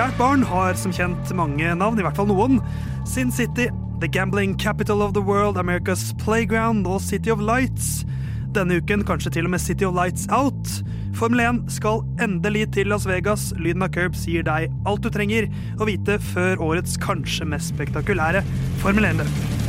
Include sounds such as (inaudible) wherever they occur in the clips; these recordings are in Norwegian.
Kjært barn har som kjent mange navn, i hvert fall noen. Sin City, The Gambling Capital of the World, America's Playground og City of Lights. Denne uken kanskje til og med City of Lights Out. Formel 1 skal endelig til Las Vegas. Lyden av Curbs gir deg alt du trenger å vite før årets kanskje mest spektakulære Formel 1-løp.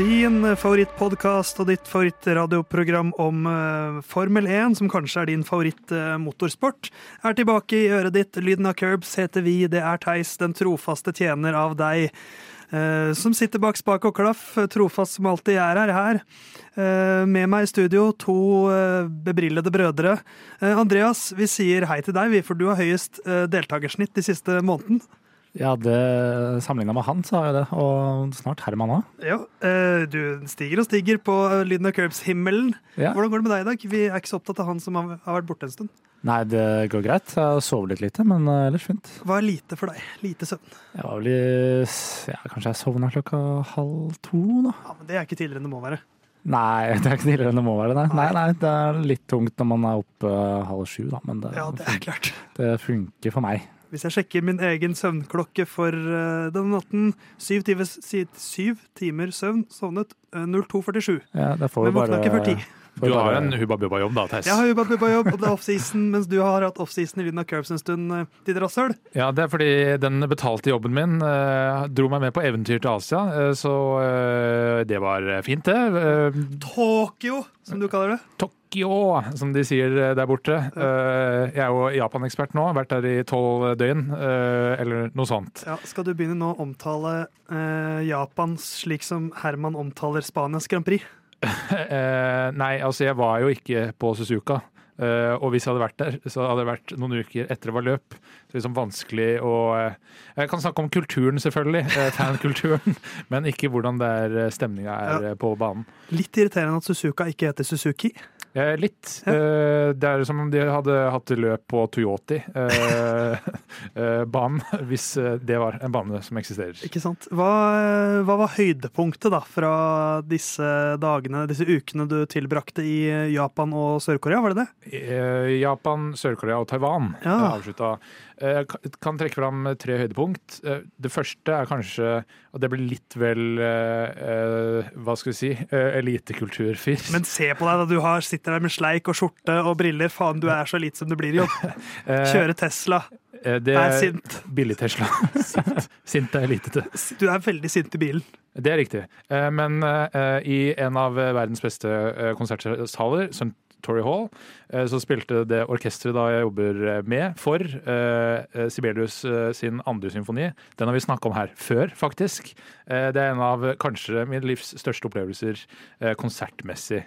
Din favorittpodkast og ditt favorittradioprogram om uh, Formel 1, som kanskje er din favorittmotorsport, uh, er tilbake i øret ditt. Lyden av Curbs heter vi, det er Theis, den trofaste tjener av deg. Uh, som sitter bak spak og klaff, trofast som alltid er her. med meg i studio to bebrillede brødre. Andreas, vi sier hei til deg, for du har høyest deltakersnitt de siste måneden. Ja, det sammenligna med han, så har jeg det. Og snart Herman òg. Ja, eh, du stiger og stiger på eh, lyden av Curbs-himmelen. Ja. Hvordan går det med deg i dag? Vi er ikke så opptatt av han som har vært borte en stund. Nei, det går greit. Jeg har sovet litt lite, men eh, ellers fint. Hva er lite for deg? Lite søvn? Jeg var vel i ja, Kanskje jeg sovna klokka halv to, da. Ja, Men det er ikke tidligere enn det må være? Nei, (laughs) det er ikke tidligere enn det må være. Nei. Nei, nei, det er litt tungt når man er oppe halv sju, da. Men det, ja, det er klart. Det funker for meg. Hvis jeg sjekker min egen søvnklokke for uh, denne natten Syv timer, syv timer søvn, sovnet uh, 02.47. Ja, Men våkna ikke før ti. Du har en Hubba Bubba-jobb da, Theis? Jeg har Hubba Bubba-jobb, og det er offseason, mens du har hatt offseason i lyden av Curbs en stund, uh, ditt rasshøl. Ja, det er fordi den betalte jobben min uh, dro meg med på eventyr til Asia, uh, så det var fint, det. Tokyo, som du kaller det. Tokyo. som de sier der borte. Jeg er jo Japan-ekspert nå, vært der i tolv døgn, eller noe sånt. Ja, skal du begynne nå å omtale Japan slik som Herman omtaler Spanias Grand Prix? (laughs) Eh, nei, altså jeg var jo ikke på Suzuka. Uh, og hvis jeg hadde vært der, så hadde det vært noen uker etter det var løp. Så liksom vanskelig å uh, Jeg kan snakke om kulturen, selvfølgelig. Uh, (laughs) fankulturen. men ikke hvordan det er stemninga er ja. på banen. Litt irriterende at Suzuka ikke heter Suzuki. Eh, litt. Eh, det er som om de hadde hatt løp på Toyoti-banen, eh, (laughs) eh hvis det var en bane som eksisterer. Ikke sant. Hva, hva, var høydepunktet da fra disse dagene, disse ukene du tilbrakte i Japan og Sør-Korea, var det det? Japan, Sør-Korea og Taiwan ja. avslutta. Jeg kan trekke fram tre høydepunkt. Det første er kanskje Og det blir litt vel Hva skal vi si elitekulturfyr. Men se på deg, da. Du har sitter der med sleik og skjorte og briller. Faen, du er så lite som du blir jobb. (laughs) Eh, Kjøre Tesla. Eh, det er sint. Billig Tesla. (laughs) sint. sint er elitete. Du er veldig sint i bilen. Det er riktig. Eh, men i en av verdens beste konsertsaler, St. Tory Hall, så spilte det orkesteret da jeg jobber med for Sibelius sin andre symfoni. Den har vi snakka om her før, faktisk. Det er en av kanskje mitt livs største opplevelser konsertmessig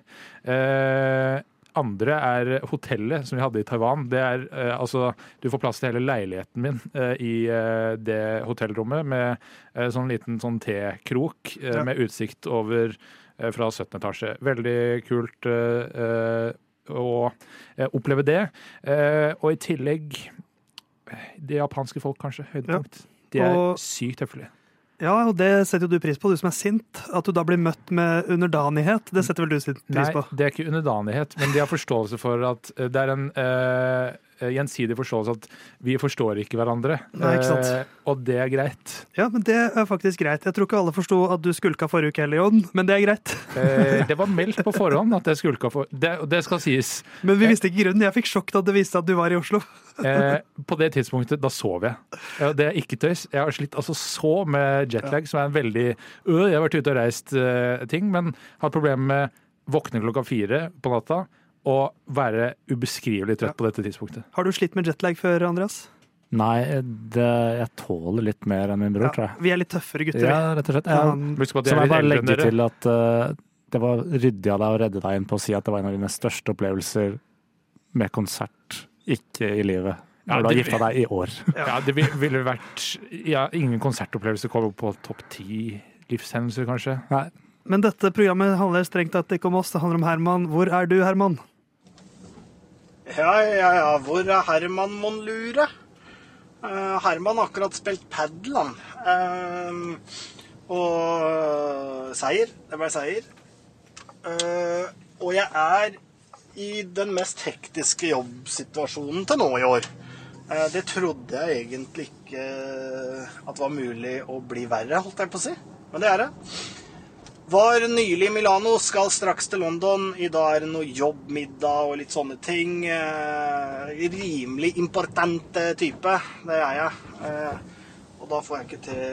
andre er hotellet som vi hadde i Taiwan. Det er eh, altså Du får plass til hele leiligheten min eh, i eh, det hotellrommet med eh, sånn liten sånn tekrok eh, med utsikt over eh, fra 17. etasje. Veldig kult å oppleve det. og i tillegg det japanske folk, kanskje. Høydepunkt. De er og... sykt høflige. Ja, og det setter jo du pris på, du som er sint. At du da blir møtt med underdanighet. Det setter vel du pris på? Nei, det er ikke underdanighet, men de har forståelse for at eh, det er en uh, gjensidig forståelse at vi forstår ikke hverandre. Nei, ikke sant? Uh, og det er greit. Ja, men det er faktisk greit. Jeg tror ikke alle forsto at du skulka forrige uke heller, Jon, men det er greit. uh, det var meldt på (laughs) forhånd at jeg skulka for Det, det skal sies. Men vi visste ikke grunnen. Jeg fikk sjokk da det viste at du var i Oslo. (laughs) Eh, på det tidspunktet, da sov jeg. Det er ikke tøys. Jeg har slitt altså så med jetlag, som er en veldig øh, Jeg har vært ute og reist uh, ting, men har problemer med våkne klokka fire på natta og være ubeskrivelig trøtt ja. på dette tidspunktet. Har du slitt med jetlag før, Andreas? Nei, det, jeg tåler litt mer enn min bror, ja, tror jeg. Vi er litt tøffere gutter. Ja, rett og slett. Jeg, så må jeg bare legge til at uh, det var ryddig av deg å redde deg inn på å si at det var en av dine største opplevelser med konsert ikke i livet. Når ja, du har gifta deg i år. (laughs) Ja, det ville vært ja, Ingen konsertopplevelse kommer på topp ti livshendelser, kanskje. Nei. Men dette programmet handler strengt tatt ikke om oss, det handler om Herman. Hvor er du, Herman? Ja, ja, ja. Hvor er Herman, mon lure? Herman har akkurat spilt padel, han. Og seier. Det ble seier. Og jeg er i den mest hektiske jobbsituasjonen til nå i år. Det trodde jeg egentlig ikke at var mulig å bli verre, holdt jeg på å si. Men det er det. Var nylig i Milano, skal straks til London. I dag er det noe jobbmiddag og litt sånne ting. Eh, rimelig importante type, det er jeg. Eh, og da får jeg ikke til,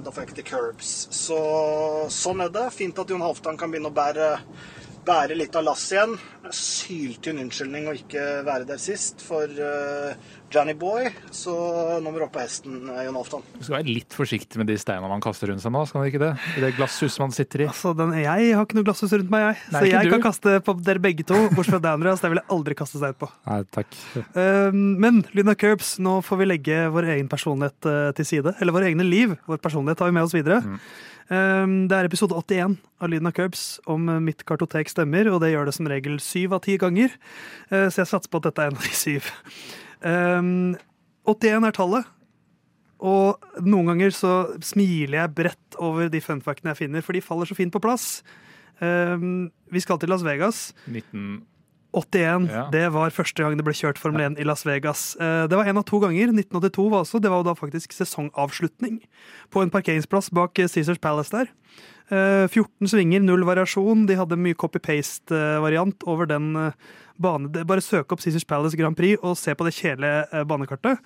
da får jeg ikke til curbs. Så sånn er det. Fint at Jon Halvdan kan begynne å bære bære litt av lasset igjen. Syltynn unnskyldning å ikke være der sist for uh, Johnny Boy. Så nå må du opp på hesten, eh, Jon Halvdan. Du skal være litt forsiktig med de steinene man kaster rundt seg nå, skal man ikke det? I det glasshuset man sitter i. Altså, den, jeg har ikke noe glasshus rundt meg, jeg. Nei, så jeg du. kan kaste på dere begge to, bortsett fra deg, Andreas. Det vil jeg aldri kaste stein på. Nei, takk. Uh, men Lyna Curbs, nå får vi legge vår egen personlighet uh, til side. Eller vår egne liv. Vår personlighet tar vi med oss videre. Mm. Ehm, det er episode 81 av Lyden av Curbs om mitt kartotek stemmer, og det gjør det som regel syv av ti ganger. Eh, så jeg satser på at dette er en av de syv. 81 ehm, er tallet. Og noen ganger så smiler jeg bredt over de funfactene jeg finner, for de faller så fint på plass. Ehm, vi skal til Las Vegas. 19... 81. Ja. Det var første gang det ble kjørt Formel 1 i Las Vegas. Eh, det var én av to ganger. 1982 var også. Det var jo da faktisk sesongavslutning på en parkeringsplass bak Cæsars Caesars Palace der. 14 eh, svinger, null variasjon. De hadde mye copy-paste-variant over den banen. Bare søk opp Caesars Palace Grand Prix og se på det kjedelige banekartet.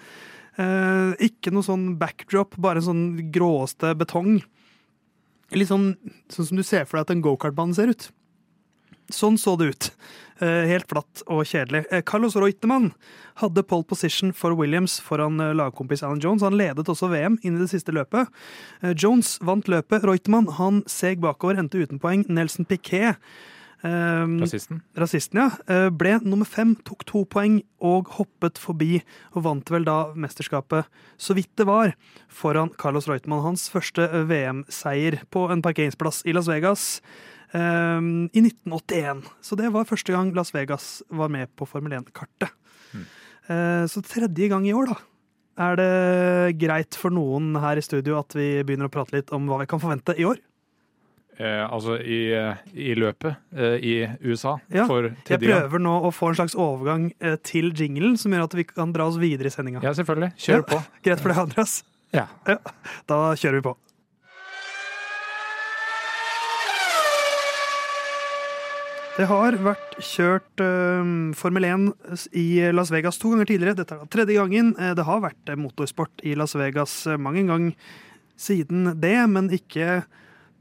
Ikke noe sånn backdrop, bare en sånn gråeste betong. Litt sånn, sånn som du ser for deg at en gokartbane ser ut. Sånn så det ut. Eh, helt flatt og kjedelig. Eh, Carlos Reutemann hadde pole position for Williams foran eh, lagkompis Alan Jones. Han ledet også VM inn i det siste løpet. Jones vant løpet. Reutemann han seg bakover, endte uten poeng. Nelson Piquet Um, rasisten. Rasisten, ja. Ble nummer fem, tok to poeng og hoppet forbi og vant vel da mesterskapet, så vidt det var, foran Carlos Reutemann. Hans første VM-seier på en parkeringsplass i Las Vegas. Um, i 1981. Så det var første gang Las Vegas var med på Formel 1-kartet. Mm. Uh, så tredje gang i år, da. Er det greit for noen her i studio at vi begynner å prate litt om hva vi kan forvente i år? Eh, altså i, i løpet eh, i USA ja, for Jeg prøver nå å få en slags overgang eh, til jinglen som gjør at vi kan dra oss videre i sendinga. Ja, selvfølgelig. Kjør ja, på. Greit for deg, Andreas? Ja. ja. Da kjører vi på. Det har vært kjørt uh, Formel 1 i Las Vegas to ganger tidligere. Dette er da tredje gangen. Eh, det har vært eh, motorsport i Las Vegas mange ganger siden det, men ikke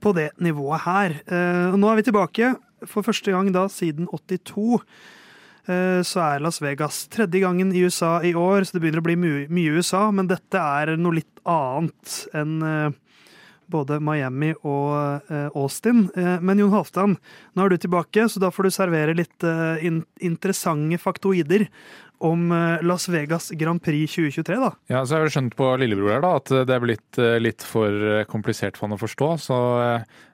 på det nivået her. Uh, nå er vi tilbake for første gang da siden 82. Uh, så er Las Vegas tredje gangen i USA i år, så det begynner å bli mye, mye USA. Men dette er noe litt annet enn både Miami og eh, Austin. Eh, men Jon Halvdan, nå er du tilbake, så da får du servere litt eh, interessante faktoider om Las Vegas Grand Prix 2023, da. Ja, så har jeg skjønt på lillebror her da, at det er blitt litt for komplisert for han å forstå, så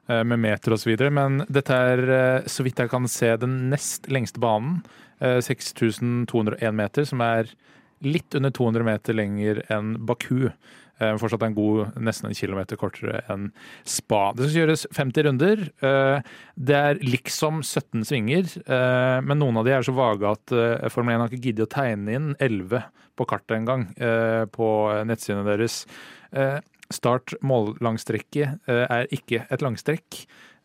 med meter og så videre. Men dette er, så vidt jeg kan se, den nest lengste banen. 6201 meter, som er litt under 200 meter lenger enn Baku. Eh, fortsatt en god nesten en kilometer kortere enn spa. Det skal kjøres 50 runder. Eh, det er liksom 17 svinger, eh, men noen av de er så vage at Formel 1 har ikke giddet å tegne inn 11 på kartet engang på nettsidene deres. Start mållangstrekket er ikke et langstrekk.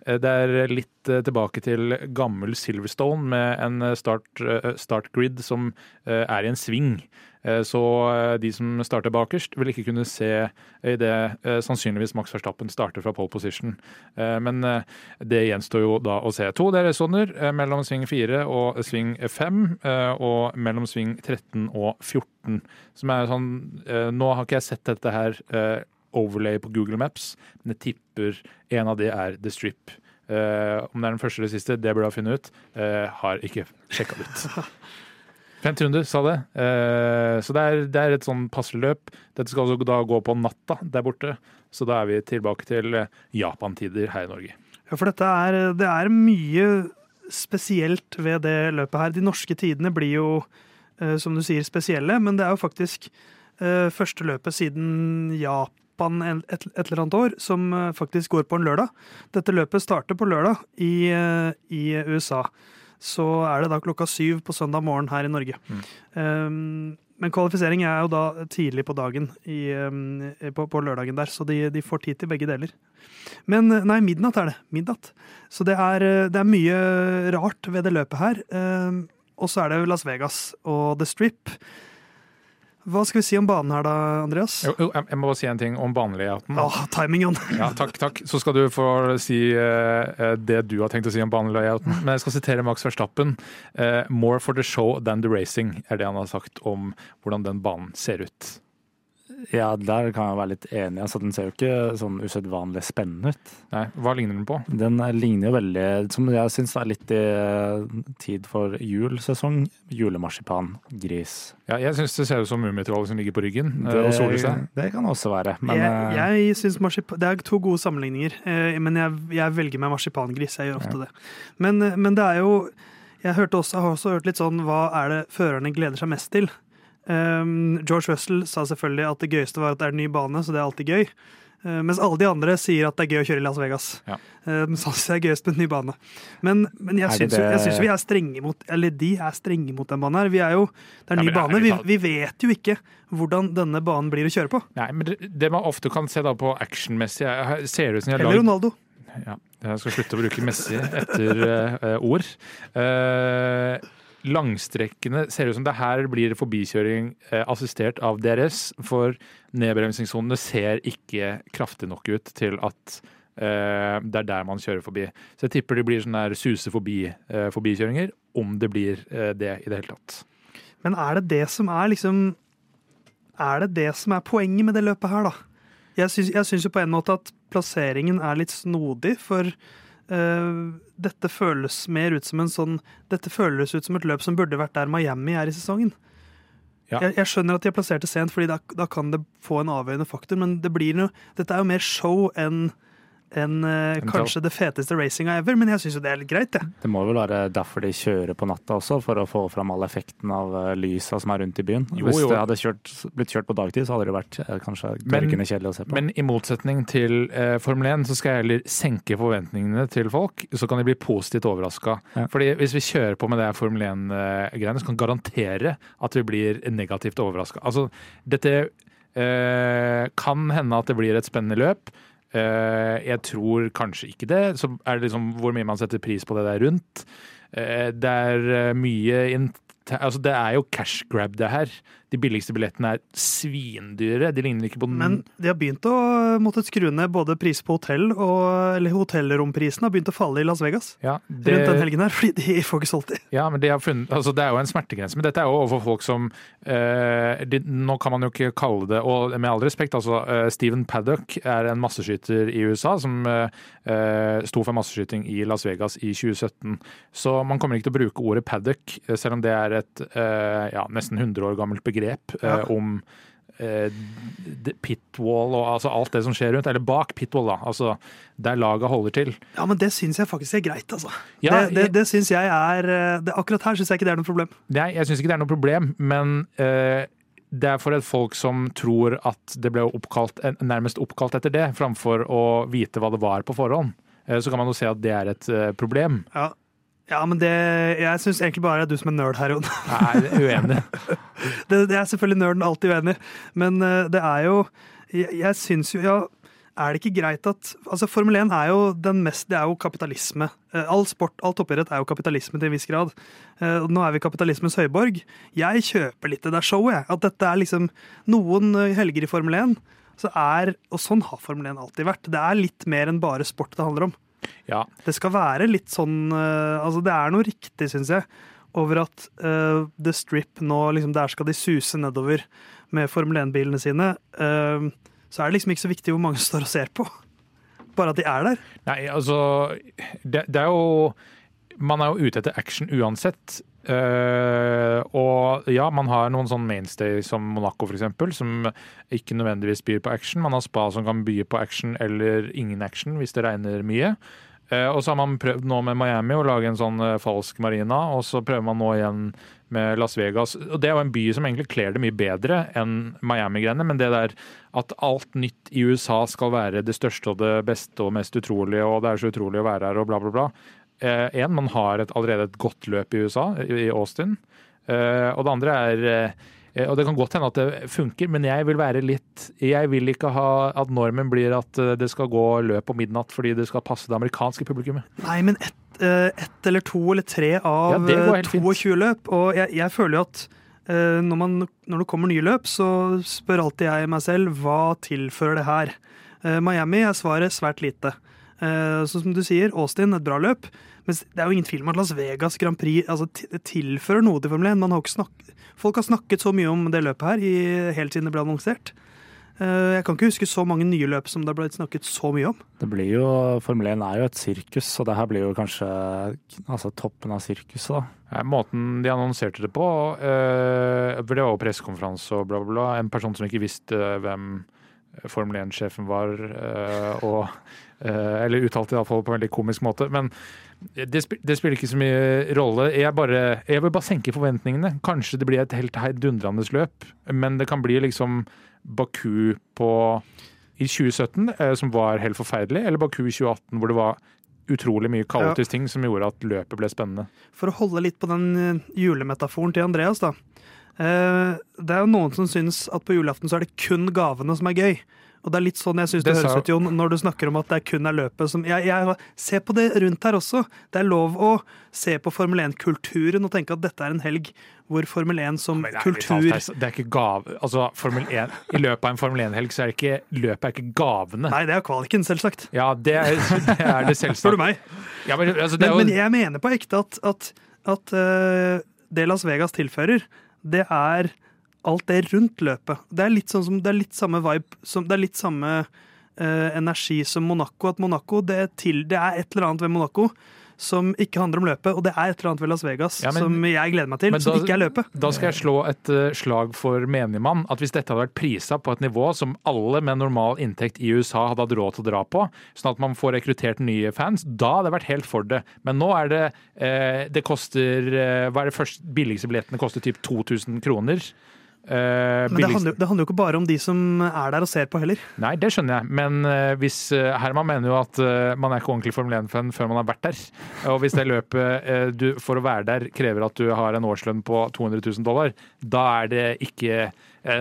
Det er litt tilbake til gammel Silverstone med en start, start grid som er i en sving. Eh, så eh, de som starter bakerst, vil ikke kunne se i det eh, sannsynligvis Max Verstappen starter fra pole position. Men det gjenstår jo da å se. To DRS-soner mellom sving 4 og sving 5, og mellom sving 13 og 14. Som er sånn Nå har ikke jeg sett dette her overlay på Google Maps, men jeg tipper en av de er The Strip. om det er den første eller siste, det burde jeg finne ut. har ikke sjekka det ut. (laughs) 50 runde, sa det. Eh, så det er, det er, et sånn passelig løp. Dette skal altså da gå på natta der borte, så da er vi tilbake til eh, Japan-tider her i Norge. Ja, for dette er, det er mye spesielt ved det løpet her. De norske tidene blir jo, eh, som du sier, spesielle, men det er jo faktisk Uh, første løpet siden Japan et, et, eller annet år, som uh, faktisk går på en lørdag. Dette løpet starter på lørdag i, i, USA. Så er det da klokka syv på søndag morgen her i Norge. Mm. Um, men kvalifisering er jo da tidlig på dagen i, um, på, på, lørdagen der, så de, de, får tid til begge deler. Men nei, midnatt er det. Midnatt. Så det er, det er mye rart ved det løpet her. Um, og så er det Las Vegas og The Strip. Hva skal vi si om banen her da, Andreas? Jo, jo, jeg må bare si en ting om banelayouten. Åh, timingen! Ja, takk, takk. Så skal du få si uh, det du har tenkt å si om banelayouten. Men jeg skal sitere Max Verstappen. Uh, 'More for the show than the racing' er det han har sagt om hvordan den banen ser ut. Ja, der kan jeg være litt enig. Altså, den ser jo ikke sånn usedvanlig spennende ut. Nei, Hva ligner den på? Den ligner jo veldig, som jeg syns er litt i eh, tid for julesesong, julemarsipan, gris. Ja, jeg syns det ser ut som Mummitrollet som ligger på ryggen eh, det, og soler seg. Det kan også være. Men, jeg, eh, jeg synes marsipan, Det er to gode sammenligninger, men jeg, jeg velger meg marsipangris. Jeg gjør ofte ja. det. Men, men det er jo jeg hørte også, har også hørt litt sånn hva er det førerne gleder seg mest til? Um, George Russell sa selvfølgelig at det gøyeste var at det er en ny bane, så det er alltid gøy. Uh, mens alle de andre sier at det er gøy å kjøre i Las Vegas. Ja. Um, men sånn det er gøyest med en ny bane. Men, men jeg syns det... vi er strenge mot Eller de er strenge mot den banen her. Vi er jo, det er en ja, ny bane. Vi, vi, vet jo ikke hvordan denne banen blir å kjøre på. Nei, men Det, det man ofte kan se da på actionmessig ser ut som Eller Ronaldo. Ja, jeg skal slutte å bruke Messi etter uh, ord. Uh, langstrekkende ser ut som det her blir forbikjøring eh, assistert av DRS, for nedbremsingssonene ser ikke kraftig nok ut til at eh, det er der man kjører forbi. Så jeg tipper det blir sånn der suse forbi-forbikjøringer, eh, om det blir eh, det i det hele tatt. Men er det det som er liksom Er det det som er poenget med det løpet her, da? Jeg syns jo på en måte at plasseringen er litt snodig, for Uh, dette føles mer ut som en sånn Dette føles ut som et løp som burde vært der Miami er i sesongen. Ja. Jeg, jeg, skjønner at de har plassert det sent, fordi da, da, kan det få en avgjørende faktor, men det blir noe, dette er jo mer show enn enn uh, kanskje det feteste racinga ever, men jeg syns jo det er litt greit, det. Det må vel være derfor de kjører på natta også, for å få fram all effekten av uh, lysa som er rundt i byen. Jo, Hvis jo. det hadde kjørt, blitt kjørt på dagtid, så hadde det vært uh, kanskje dørgende kjedelig å se på. Men i motsetning til Formel 1, så skal jeg heller senke forventningene til folk, så kan de bli positivt overraska. Ja. Fordi hvis vi kjører på med det Formel 1-greiene, så kan vi garantere at vi blir negativt overraska. Altså, dette kan hende at det blir et spennende løp. Eh, jeg tror kanskje ikke det. Så er det liksom hvor mye man setter pris på det der rundt. Eh, det er eh, mye Altså, det er jo cash grab, det her. De billigste billettene er svindyre. De ligner ikke på den Men de har begynt å måtte skru ned både pris på hotell og eller hotellromprisen har begynt å falle i Las Vegas ja, det, rundt den helgen her, (laughs) fordi de får ikke solgt de. Ja, men de funnet, altså det er jo en smertegrense. Men dette er jo overfor folk som eh, de, Nå kan man jo ikke kalle det Og med all respekt, altså eh, Steven Paddock er en masseskyter i USA som eh, eh sto for masseskyting i Las Vegas i 2017. Så man kommer ikke til å bruke ordet Paddock, eh, selv om det er et eh, ja, nesten 100 år gammelt begrep begrep ja. eh, om eh, pitwall og altså alt det som skjer rundt, eller bak pitwall, da. Altså der laget holder til. Ja, men det syns jeg faktisk er greit, altså. Ja, det det, det syns jeg er eh, det, Akkurat her syns jeg ikke det er noe problem. Nei, jeg syns ikke det er noe problem, men eh, det er for et folk som tror at det ble oppkalt, nærmest oppkalt etter det, framfor å vite hva det var på forhånd. Så kan man jo se at det er et problem. Ja, ja, men det, jeg syns egentlig bare det er du som er nerd her, Jon. Nei, uenig. (laughs) det, det, er selvfølgelig nerden alltid uenig, men uh, det er jo Jeg, jeg syns jo ja, er det ikke greit at altså Formel 1 er jo den mest Det er jo kapitalisme. Uh, all sport, all toppidrett er jo kapitalisme til en viss grad. Uh, nå er vi kapitalismens høyborg. Jeg kjøper litt det der showet, jeg. At dette er liksom noen helger i Formel 1. Så er, og sånn har Formel 1 alltid vært. Det er litt mer enn bare sport det handler om. Ja. Det skal være litt sånn uh, Altså, det er noe riktig, syns jeg, over at uh, The Strip nå liksom Der skal de suse nedover med Formel 1-bilene sine. Uh, så er det liksom ikke så viktig hvor mange står og ser på. Bare at de er der. Nei, altså Det, det er jo Man er jo ute etter action uansett. Uh, og ja, man har noen sånn mainstay som Monaco f.eks., som ikke nødvendigvis byr på action. Man har spa som kan by på action eller ingen action hvis det regner mye. Og så har man prøvd nå med Miami å lage en sånn falsk marina, og så prøver man nå igjen med Las Vegas. Og Det er jo en by som egentlig kler det mye bedre enn Miami-greiene, men det der at alt nytt i USA skal være det største og det beste og mest utrolige, og det er så utrolig å være her og bla, bla, bla. Én, man har et, allerede et godt løp i USA, i Austin. Og det andre er Eh, og Det kan godt hende at det funker, men jeg vil være litt Jeg vil ikke ha at normen blir at eh, det skal gå løp om midnatt fordi det skal passe det amerikanske publikummet. Nei, men ett et eller to eller tre av ja, 22 løp. Og jeg, jeg føler jo at når, man, når, det kommer nye løp, så spør alltid jeg meg selv hva tilfører det her. Miami er svaret svært lite. Sånn som du sier, Austin, et bra løp. Men det er jo ingen tvil om at Las Vegas Grand Prix altså, tilfører noe til Formel 1. Man har ikke snakket Folk har snakket så mye om det løpet her i, helt siden det ble annonsert. Eh, jeg kan ikke huske så mange nye løp som det har blitt snakket så mye om. Det blir jo, Formel 1 er jo et sirkus, og det her blir jo kanskje altså, toppen av sirkuset. da. Ja, måten de annonserte det på, øh, det var jo pressekonferanse og bla, bla, bla. En person som ikke visste hvem Formel 1-sjefen var, øh, og, eller uttalte iallfall på en veldig komisk måte. Men det, det, spiller ikke så mye rolle. Jeg, bare, jeg, vil bare senke forventningene. Kanskje det blir et helt heidundrende løp, men det kan bli liksom Baku på i 2017, eh, som var helt forferdelig, eller Baku i 2018, hvor det var utrolig mye kaotisk ja. ting som gjorde at løpet ble spennende. For å holde litt på den eh, julemetaforen til Andreas, da. Eh, det er jo noen som syns at på julaften så er det kun gavene som er gøy. Og det er litt sånn jeg syns det, det høres ut, Jon, når du snakker om at det kun er løpet som jeg, jeg, Se på det rundt her også. Det er lov å se på Formel 1-kulturen og tenke at dette er en helg hvor Formel 1 som ja, det kultur Det er ikke gave... Altså, Formel 1, I løpet av en Formel 1-helg så er det ikke løpet er ikke gavene. Nei, det er kvaliken, selvsagt. Ja, det er det, er det selvsagt. Spør du meg. Ja, men, altså, men, jo... men, jeg mener på ekte at, at, at uh, det Las Vegas tilfører, det er alt det rundt løpet. Det er litt sånn som, det er litt samme vibe, som, det er litt samme uh, energi som Monaco. At Monaco, det er, til, det er et eller annet ved Monaco som ikke handler om løpet, og det er et eller annet ved Las Vegas ja, men, som jeg gleder meg til, som da, ikke er løpet. Da skal jeg slå et uh, slag for menigmann. At hvis dette hadde vært prisa på et nivå som alle med normal inntekt i USA hadde hatt råd til å dra på, sånn at man får rekruttert nye fans, da hadde det vært helt for det. Men nå er det uh, Det koster Hva er det første billigste billettene koster typ 2000 kroner. Uh, Men det handler, det handler, jo ikke bare om de som er der og ser på heller. Nei, det skjønner jeg. Men uh, hvis uh, Herman mener jo at man er ikke ordentlig Formel 1-fan før man har vært der. Og hvis det løpet du, for å være der krever at du har en årslønn på 200 000 dollar, da er det ikke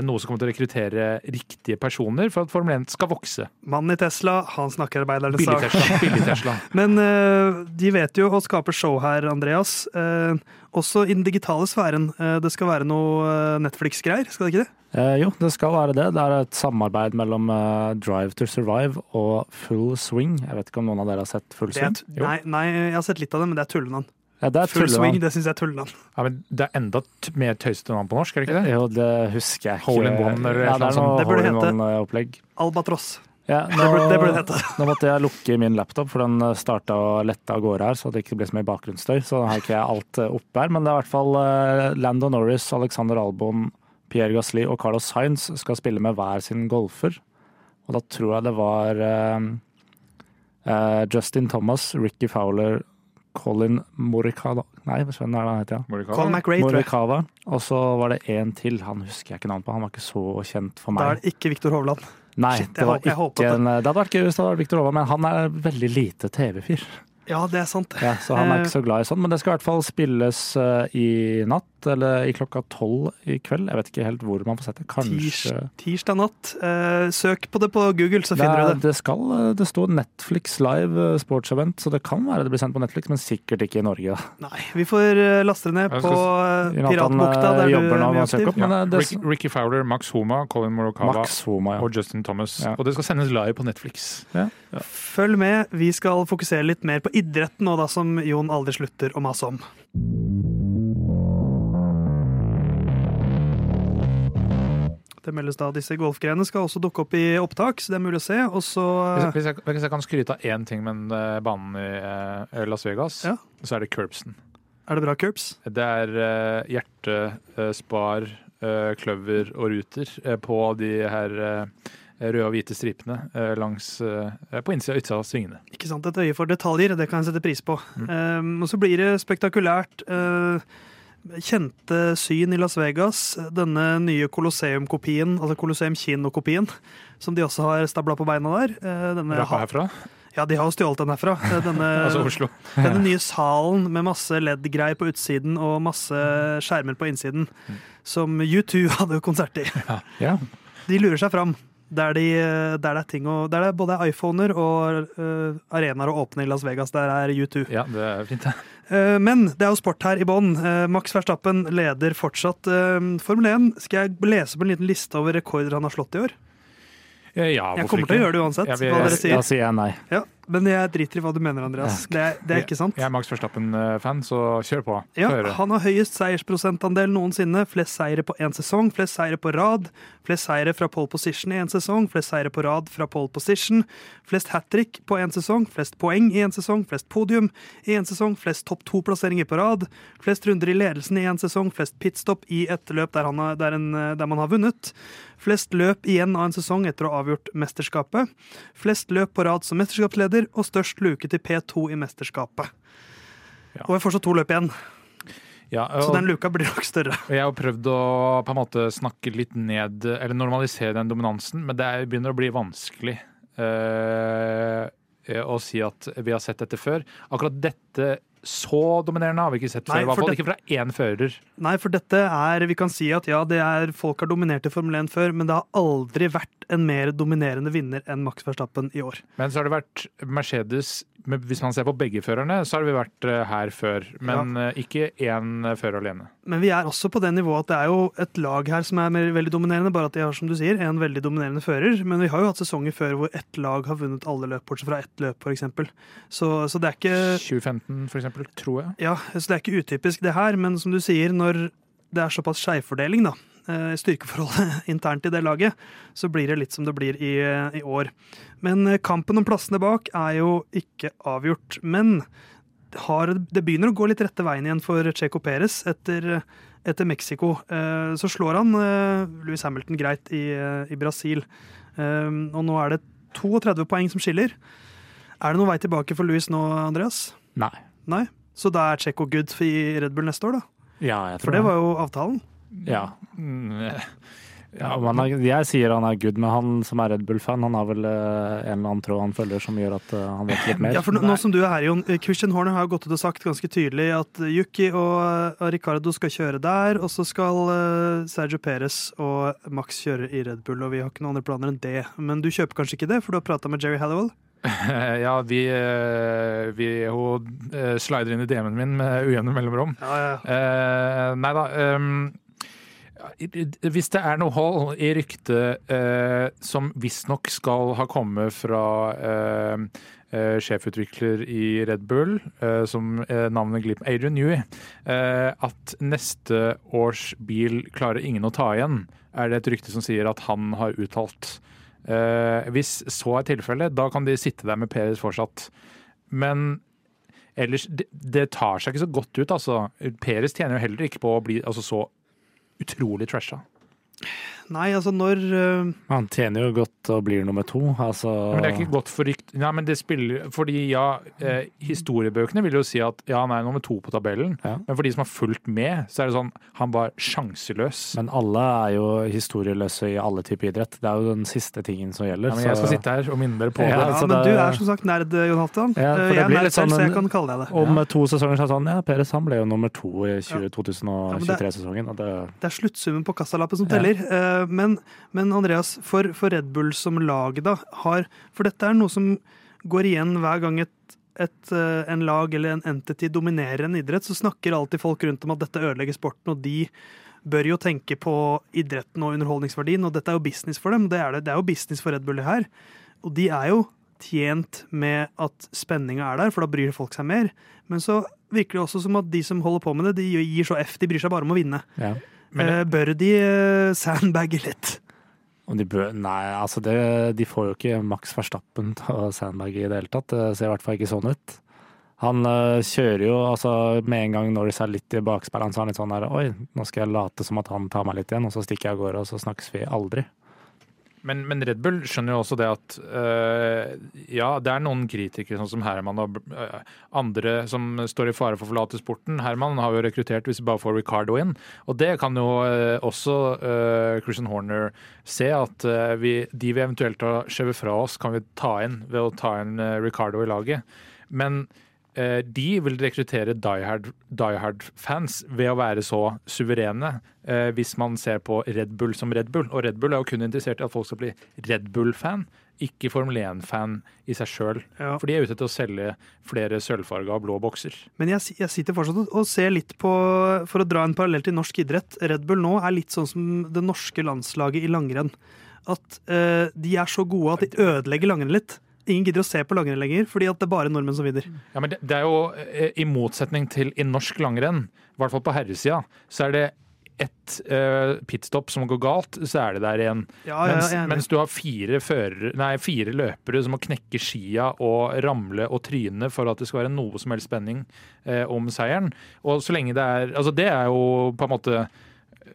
noe som kommer til å rekruttere riktige personer for at Formel 1 skal vokse. Mannen i Tesla, han snakker arbeidernes sak. Billig Tesla. Billig (laughs) Tesla. Men uh, de vet jo å skape show her, Andreas. Uh, også i den digitale sfæren. Uh, det skal være noe Netflix-greier, skal det ikke det? jo, det skal være det. Det er et samarbeid mellom Drive to Survive og Full Swing. Jeg vet ikke om noen av dere har sett Full Swing? nei, nei, jeg har sett litt av det, men det er tullenavn. Ja, det er Full swing, det syns jeg er tullende. Ja, men det er enda mer tøysete navn på norsk, er det ikke det? Jo, det husker jeg ikke. Hole in one eller ja, det sånt. det burde hete Albatross. Ja, nå, (laughs) det, burde, det burde hete. nå måtte jeg lukke min laptop, for den starta å lette av gårde her, så det ikke ble så mye bakgrunnsstøy. Så da har ikke jeg alt eh, oppe her. Men det er i hvert fall uh, Lando Norris, Alexander Albon, Pierre Gasli og Carlos Sainz skal spille med hver sin golfer. Og da tror jeg det var uh, uh, Justin Thomas, Ricky Fowler Colin Morikawa Nei, hva er det han heter? Ja? Colin McRae, Morikawa. Og så var det en til, han husker jeg ikke navnet på. Han var ikke så kjent for meg. Da er det ikke Viktor Hovland. Nei, Shit, det var ikke en, det hadde vært gøy hvis det var Viktor Hovland, men han er veldig lite TV-fyr. Ja, det er sant. Ja, så han er ikke så glad i sånn, men det skal i hvert fall spilles uh, i natt eller i klokka tolv i kveld. Jeg vet ikke helt hvor man får sett det. Kanskje Tirs, Tirsdag natt. Eh, søk på det på Google, så finner det, du det. Det skal, eh, det står Netflix live Sports sportsevent, så det kan være det blir sendt på Netflix, men sikkert ikke i Norge. Da. Nei, vi får eh, laste det ned på Piratbukta. Der du er mye aktiv. Ja. Det, Rick, Ricky Fowler, Max Homa, Colin Morikawa ja. og Justin Thomas. Og det skal sendes live på Netflix. Følg med. Vi skal fokusere litt mer på idretten nå, da, som Jon aldri slutter å mase om. Det meldes da disse golfgrenene skal også dukke opp i opptak, så det er mulig å se. Og så hvis, jeg, hvis jeg kan skryte av én ting med uh, banen i uh, Las Vegas, ja. så er det curbsen. Er det bra curbs? Det er uh, hjerte, spar, kløver og ruter på de her røde og hvite stripene langs, på innsida og utsida av svingene. Ikke sant. Et øye for detaljer, det kan jeg sette pris på. Mm. Um, og så blir det spektakulært. Uh, kjente syn i Las Vegas. Denne nye Colosseum-kopien, altså Colosseum Kino-kopien, som de også har stabla på beina der. Denne Rappa herfra? Ja, de har jo stjålet den herfra. Denne, (laughs) altså Oslo. (laughs) denne nye salen med masse LED-greier på utsiden og masse skjermer på innsiden, mm. som U2 (laughs) hadde konsert i. Ja. Ja. De lurer seg fram. Der, de, der, det er ting og, der det er både iPhoner og uh, arenaer å åpne i Las Vegas. Der er U2. Ja, det er fint, ja. Uh, men det er jo sport her i bånn. Uh, Max Verstappen leder fortsatt Formel 1. Skal jeg lese på en liten liste over rekorder han har slått i år? Ja, jeg kommer til å gjøre det uansett. Ja, vi, hva dere sier. Da sier jeg nei. Ja, men jeg driter i hva du mener, Andreas. Det det er ikke sant. Jeg er Max Verstappen-fan, så kjør på. Ja, han har høyest seiersprosentandel noensinne. Flest seire på én sesong, flest seire på rad. Flest seire fra pole position i én sesong, flest seire på rad fra pole position. Flest hat trick på én sesong, flest poeng i én sesong, flest podium i én sesong, flest topp to-plasseringer på rad. Flest runder i ledelsen i én sesong, flest pitstop i et løp der, har, der, en, der man har vunnet. Flest løp igjen av en sesong etter å ha avgjort mesterskapet. Flest løp på rad som mesterskapsleder leder og størst luke til P2 i mesterskapet. Ja. Og vi får så to løp igjen. Ja, og, så den luka blir nok større. Jeg har prøvd å på en måte snakke litt ned, eller normalisere den dominansen, men det begynner å bli vanskelig uh, å si at vi har sett dette før. Akkurat dette så dominerende har vi ikke sett før. I hvert fall ikke fra én fører. Nei, for dette er Vi kan si at ja, det er, folk har dominert i Formel 1 før, men det har aldri vært en mer dominerende vinner enn Max Verstappen i år. Men så har det vært Mercedes Hvis man ser på begge førerne, så har vi vært eh, her før. Men ja. Eh, ikke én fører alene. Men vi er også på det nivået at det er jo et lag her som er veldig dominerende, bare at de har, som du sier, en veldig dominerende fører. Men vi har jo hatt sesonger før hvor ett lag har vunnet alle løp, bortsett fra ett løp, f.eks. Så, så det er ikke 2015, for eksempel tror jeg. Ja, så det er ikke utypisk det her, men som du sier, når det er såpass skjevfordeling, da, eh, styrkeforholdet (laughs) internt i det laget, så blir det litt som det blir i, i, år. Men eh, kampen om plassene bak er jo ikke avgjort. Men har, det begynner å gå litt rette veien igjen for Checo Perez etter, etter Mexico. Eh, så slår han Louis Hamilton greit i, i Brasil. Og nå er det 32 poeng som skiller. Er det noen vei tilbake for Louis nå, Andreas? Nei. Nei? Så da er Checo good i Red Bull neste år, da? Ja, jeg tror For det var jo avtalen. Ja. Mm, ja er, jeg sier han er good, men han som er Red Bull-fan, han har vel uh, en eller annen tråd han følger som gjør at uh, han vet litt mer. Ja, for nå, nå som du er her, Jon, eh, Christian Horner har jo gått ut og sagt ganske tydelig at Yuki og, Ricardo skal kjøre der, og så skal Sergio Perez og Max kjøre i Red Bull, og vi har ikke noen andre planer enn det. Men du kjøper kanskje ikke det, for du har prata med Jerry Hallowell? (laughs) ja, vi, eh, vi Hun eh, slider inn i DM-en min med ujevne mellomrom. Ja, ja. Eh, nei da. Um, hvis det er noe hold i ryktet eh, som visstnok skal ha kommet fra eh, eh, sjefutvikler i Red Bull, eh, som navnet glipper Adrian Newey, at neste års bil klarer ingen å ta igjen, er det et rykte som sier at han har uttalt. Eh, hvis så er tilfellet, da kan de sitte der med Perez fortsatt. Men ellers det, det, tar seg ikke så godt ut, altså. Perez tjener jo heller ikke på å bli altså, så utrolig trasha. Nei, altså når uh... Han tjener jo godt og blir nummer to, altså Men det er ikke godt for rykt... Nei, men det spiller Fordi ja, eh, historiebøkene vil jo si at ja, han er nummer to på tabellen, ja. men for de som har fulgt med, så er det sånn Han var sjanseløs. Men alle er jo historieløse i alle typer idrett. Det er jo den siste tingen som gjelder. Ja, men jeg skal sitte her og minne dere på ja, det. Ja, men du er som sagt nerd, Jon Halvdan. Ja, eh, jeg er nerd selv, sånn, så jeg kan kalle deg det. Om to sesonger så er det sånn Ja, Peres han ble jo nummer to i 2023-sesongen. Det, det, er sluttsummen på kassalappen som teller. Uh, men, men, Andreas, for, for, Red Bull som lag, da, har For dette er noe som går igjen hver gang et, et, eh, en lag eller en entity dominerer en idrett, så snakker alltid folk rundt om at dette ødelegger sporten, og de bør jo tenke på idretten og underholdningsverdien, og dette er jo business for dem. Det er, det, det er jo business for Red Bull her. Og de er jo tjent med at spenninga er der, for da bryr folk seg mer. Men så virker det også som at de som holder på med det, de gir så F. De bryr seg bare om å vinne. Ja. Men, eh, bør de eh, sandbagge litt? De bør, nei, altså det, de får jo ikke Max Verstappen og Sandberg i det hele tatt. Det ser i hvert fall ikke sånn ut. Han uh, kjører jo altså med en gang Norris er litt i bakspilleren, så er han litt sånn der Oi, nå skal jeg late som at han tar meg litt igjen, og så stikker jeg av gårde, og så snakkes vi aldri. Men, men, Red Bull skjønner jo også det at uh, ja, det er noen kritikere, sånn som Herman og uh, andre, som står i fare for å forlate sporten. Herman har jo rekruttert hvis vi bare får Ricardo inn. Og det kan jo uh, også Christian Horner se, at vi, de vi eventuelt har skjøvet fra oss, kan vi ta inn ved å ta inn Ricardo i laget. Men de vil rekruttere diehard-fans Hard ved å være så suverene, eh, hvis man ser på Red Bull som Red Bull. Og Red Bull er jo kun interessert i at folk skal bli Red Bull-fan, ikke Formel 1-fan i seg sjøl. Ja. For de er ute etter å selge flere sølvfarga blå bokser. Men jeg, jeg, sitter fortsatt og ser litt på, for å dra en parallell til norsk idrett, Red Bull nå er litt sånn som det norske landslaget i langrenn. At uh, de er så gode at de ødelegger langrenn litt ingen gidder å se på langrenn lenger, fordi at det er bare nordmenn som vinner. Ja, men det, det, er jo eh, i motsetning til i norsk langrenn, i hvert fall på herresida, så er det ett uh, pitstop som går galt, så er det der igjen. Ja, ja, mens, mens, du har fire, fører, nei, fire, løpere som må knekke skia og ramle og tryne for at det skal være noe som helst spenning uh, om seieren. Og så lenge det er Altså, det er jo på en måte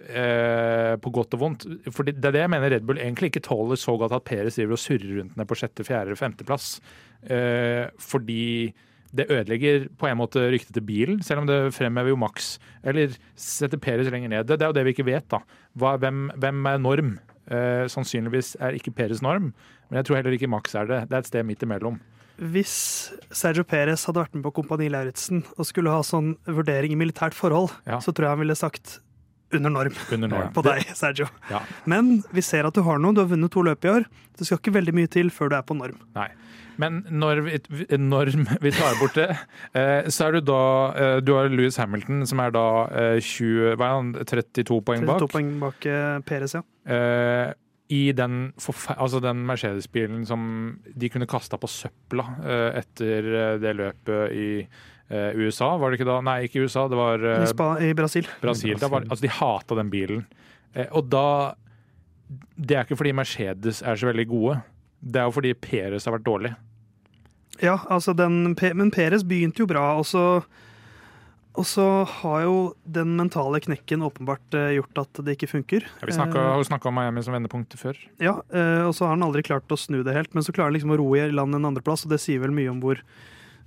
eh, på godt og vondt. For det er det jeg mener Red Bull egentlig ikke tåler så godt at Peres driver og surrer rundt ned på sjette, fjerde, femteplass. Eh, fordi det ødelegger på en måte ryktet til bilen, selv om det fremhever jo Max. Eller setter Peres lenger ned. Det, det, er jo det vi ikke vet, da. Hva, hvem, hvem, er norm? Eh, sannsynligvis er ikke Peres norm, men jeg tror heller ikke Max er det. Det er et sted midt imellom. Hvis Sergio Perez hadde vært med på Kompani Lauritzen og skulle ha sånn vurdering i militært forhold, ja. så tror jeg han ville sagt under norm, under norm. på deg, Sergio. Ja. Men vi ser at du har noe. Du har vunnet to løp i år. Det skal ikke veldig mye til før du er på norm. Nei. Men når vi, når vi tar bort det, (laughs) eh, så er du da eh, Du har Louis Hamilton, som er da 20, hva er han, 32 poeng bak. 32 poeng bak eh, Perez, ja. I den, altså den Mercedes-bilen som de kunne kasta på søpla etter det løpet i USA, var det ikke da? Nei, ikke USA, det var I, Spa I, Brasil. Brasil. Var, altså, de hata den bilen. Uh, og da Det er ikke fordi Mercedes er så veldig gode, det er jo fordi Peres har vært dårlig. Ja, altså den Men Peres begynte jo bra, og så og så har jo den mentale knekken åpenbart gjort at det ikke funker. Ja, vi har snakka om Miami som vendepunkt før. Ja, og så har han aldri klart å snu det helt, men så klarer han liksom å ro i land en andreplass, og det sier vel mye om hvor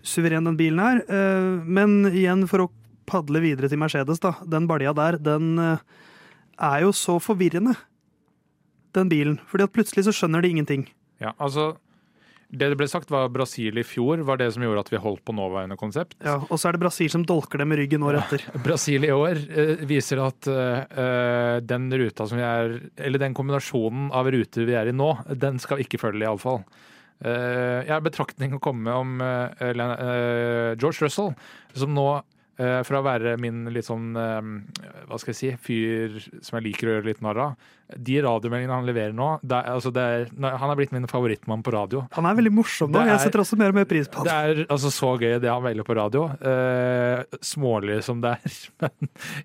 suveren den bilen er. Eh, men igjen, for å padle videre til Mercedes, da. Den balja der, den eh, er jo så forvirrende, den bilen. Fordi at plutselig så skjønner de ingenting. Ja, altså det det ble sagt var Brasil i fjor var det som gjorde at vi holdt på nåværende konsept. Ja, Og så er det Brasil som dolker dem i ryggen året etter. Ja, (laughs) Brasil i år eh, viser at eh, den ruta som vi er Eller den kombinasjonen av ruter vi er i nå, den skal vi ikke følge, iallfall. Uh, jeg har betraktning å komme med om uh, George Russell, som nå Eh, fra å være min litt sånn eh, hva skal jeg si, fyr som jeg liker å gjøre litt narr av. De radiomeldingene han leverer nå er, altså er, Han er blitt min favorittmann på radio. Han er veldig morsom nå. jeg setter også mer og mer pris på han. Det er altså så gøy det han velger på radio. Uh, smålig som det er. (laughs) Men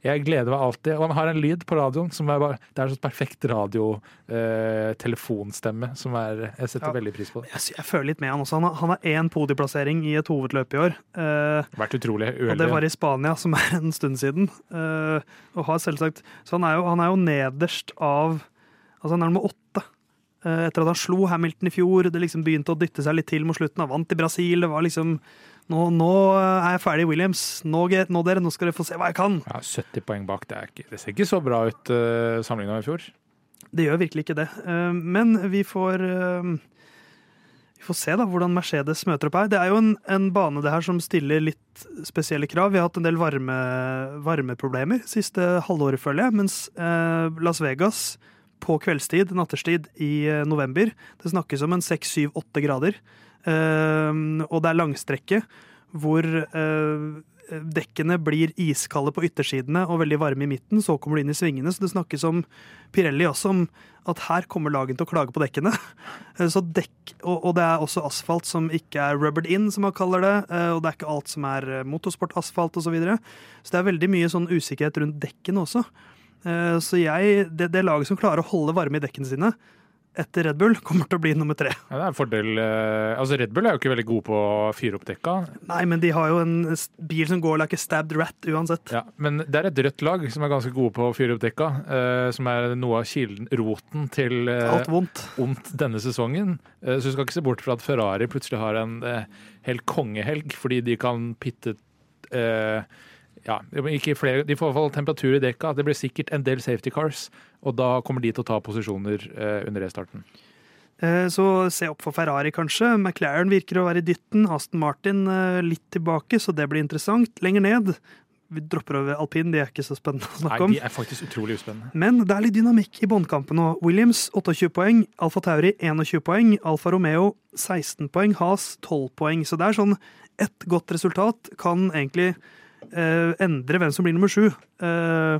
jeg gleder meg alltid. Og han har en lyd på radioen som er bare Det er sånn perfekt radiotelefonstemme uh, som er Jeg setter ja. veldig pris på det. Jeg, jeg, føler litt med han også. Han har én podieplassering i et hovedløp i år. Uh, Vært utrolig uheldig. Og det var i Spania, som er en stund siden. Uh, og har selvsagt Så han er jo, han er jo nederst av Altså, han er nummer åtte. Uh, etter at han slo Hamilton i fjor. Det liksom begynte å dytte seg litt til mot slutten. Han vant i Brasil. Det var liksom Nå, nå er jeg ferdig i Williams. Nå, nå, dere, nå skal dere få se hva jeg kan. Ja, 70 poeng bak. Det, ikke, det ser ikke så bra ut uh, sammenligna med i fjor. Det gjør virkelig ikke det. Uh, men vi får uh, vi får se da, hvordan Mercedes møter opp her. Det er jo en, en, bane det her som stiller litt spesielle krav. Vi har hatt en del varme, varmeproblemer siste halvåret, føler jeg. Mens eh, Las Vegas på kveldstid, natterstid i eh, november, det snakkes om en 6-7-8 grader. Eh, og det er langstrekke hvor eh, dekkene blir iskalde på yttersidene og veldig varme i midten. Så kommer du inn i svingene. Så det snakkes om Pirelli også om at her kommer lagene til å klage på dekkene. (laughs) Så dekk, og, det er også asfalt som ikke er rubbered in, som man kaller det. Eh, og det er ikke alt som er eh, motorsportasfalt osv. Så, videre. så det er veldig mye sånn usikkerhet rundt dekkene også. Eh, så jeg, det, det laget som klarer å holde varme i dekkene sine, etter Red Bull (laughs) kommer til å bli nummer tre. Ja, det er en fordel. Eh, altså Red Bull er jo ikke veldig god på å fyre opp dekka. Nei, men de har jo en bil som går like a stabbed rat uansett. Ja, Men det er et rødt lag som er ganske gode på å fyre opp dekka. Uh, som er noe av kilden, roten til Alt vondt. vondt denne sesongen. Så du skal ikke se bort fra at Ferrari plutselig har en hel kongehelg fordi de kan pitte ja, ikke flere, De får i hvert fall temperatur i dekka. Det blir sikkert en del safety cars, og da kommer de til å ta posisjoner eh, under restarten. Eh, så se opp for Ferrari, kanskje. McLaren virker å være i dytten. Aston Martin eh, litt tilbake, så det blir interessant. Lenger ned vi dropper over alpin, de er ikke så spennende å snakke om. Nei, de er faktisk utrolig uspennende. Men det er litt dynamikk i båndkampen nå. Williams 28 poeng, Alfa Tauri 21 poeng, Alfa Romeo 16 poeng, Has 12 poeng. Så det er sånn ett godt resultat kan egentlig uh, endre hvem som blir nummer sju. Uh,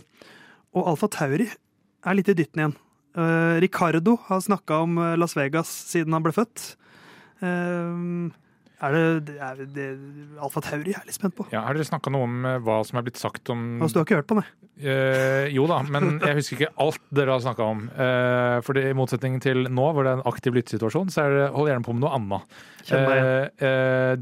og Alfa Tauri er litt i dytten igjen. Uh, Ricardo har snakka om Las Vegas siden han ble født. er det, er det Alfa Tauri jeg er litt spent på? Ja, Har dere snakka noe om hva som er blitt sagt om Altså, Du har ikke hørt på det? jo da, men jeg husker ikke alt dere har snakka om. For I motsetning til nå, hvor det er en aktiv lyttesituasjon, så er det, hold gjerne på med noe annet.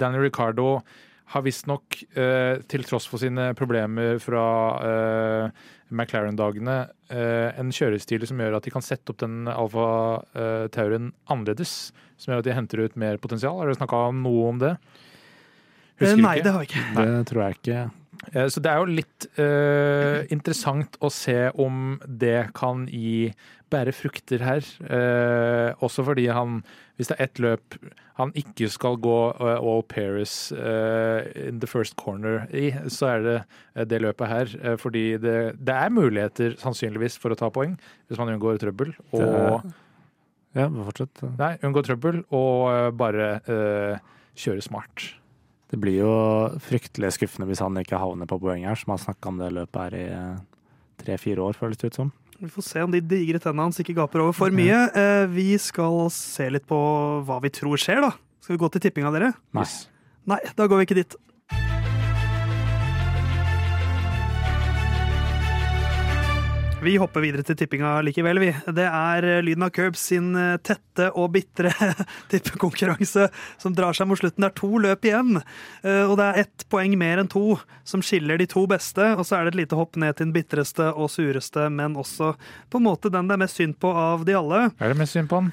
Daniel Ricardo har visstnok, eh, til tross for sine problemer fra eh, McLaren-dagene, eh, en kjørestil som gjør at de kan sette opp den Alfa eh, Tauren annerledes. Som gjør at de henter ut mer potensial. Har dere snakka noe om det? Husker Nei, nei, det har vi ikke. Det tror jeg ikke. Eh, så det er jo litt uh, interessant å se om det kan gi bære frukter her. Uh, også fordi han, hvis det er ett løp han ikke skal gå uh, all Paris in the first corner i, så er det det løpet her. fordi det, det, er muligheter sannsynligvis for å ta poeng hvis man unngår trøbbel. Og, ja, fortsett. Nei, unngå trøbbel og bare kjøre smart. Det blir jo fryktelig skuffende hvis han ikke havner på poeng her, som har snakka om det løpet her i eh, tre-fire år, føles det ut som. Vi får se om de digre tennene hans ikke gaper over for mye. Eh, vi skal se litt på hva vi tror skjer, da. Skal vi gå til tippinga, dere? Nei. Nei, da går vi ikke dit. Vi hopper videre til tippinga likevel, vi. Det er eh, lyden av Curbs sin eh, tette og bitre (laughs) tippekonkurranse som drar seg mot slutten. Det er to løp igjen, eh, og det er ett poeng mer enn to som skiller de to beste. Og så er det et lite hopp ned til den bitreste og sureste, men også på en måte den det er mest synd på av de alle. Er det mest synd på han?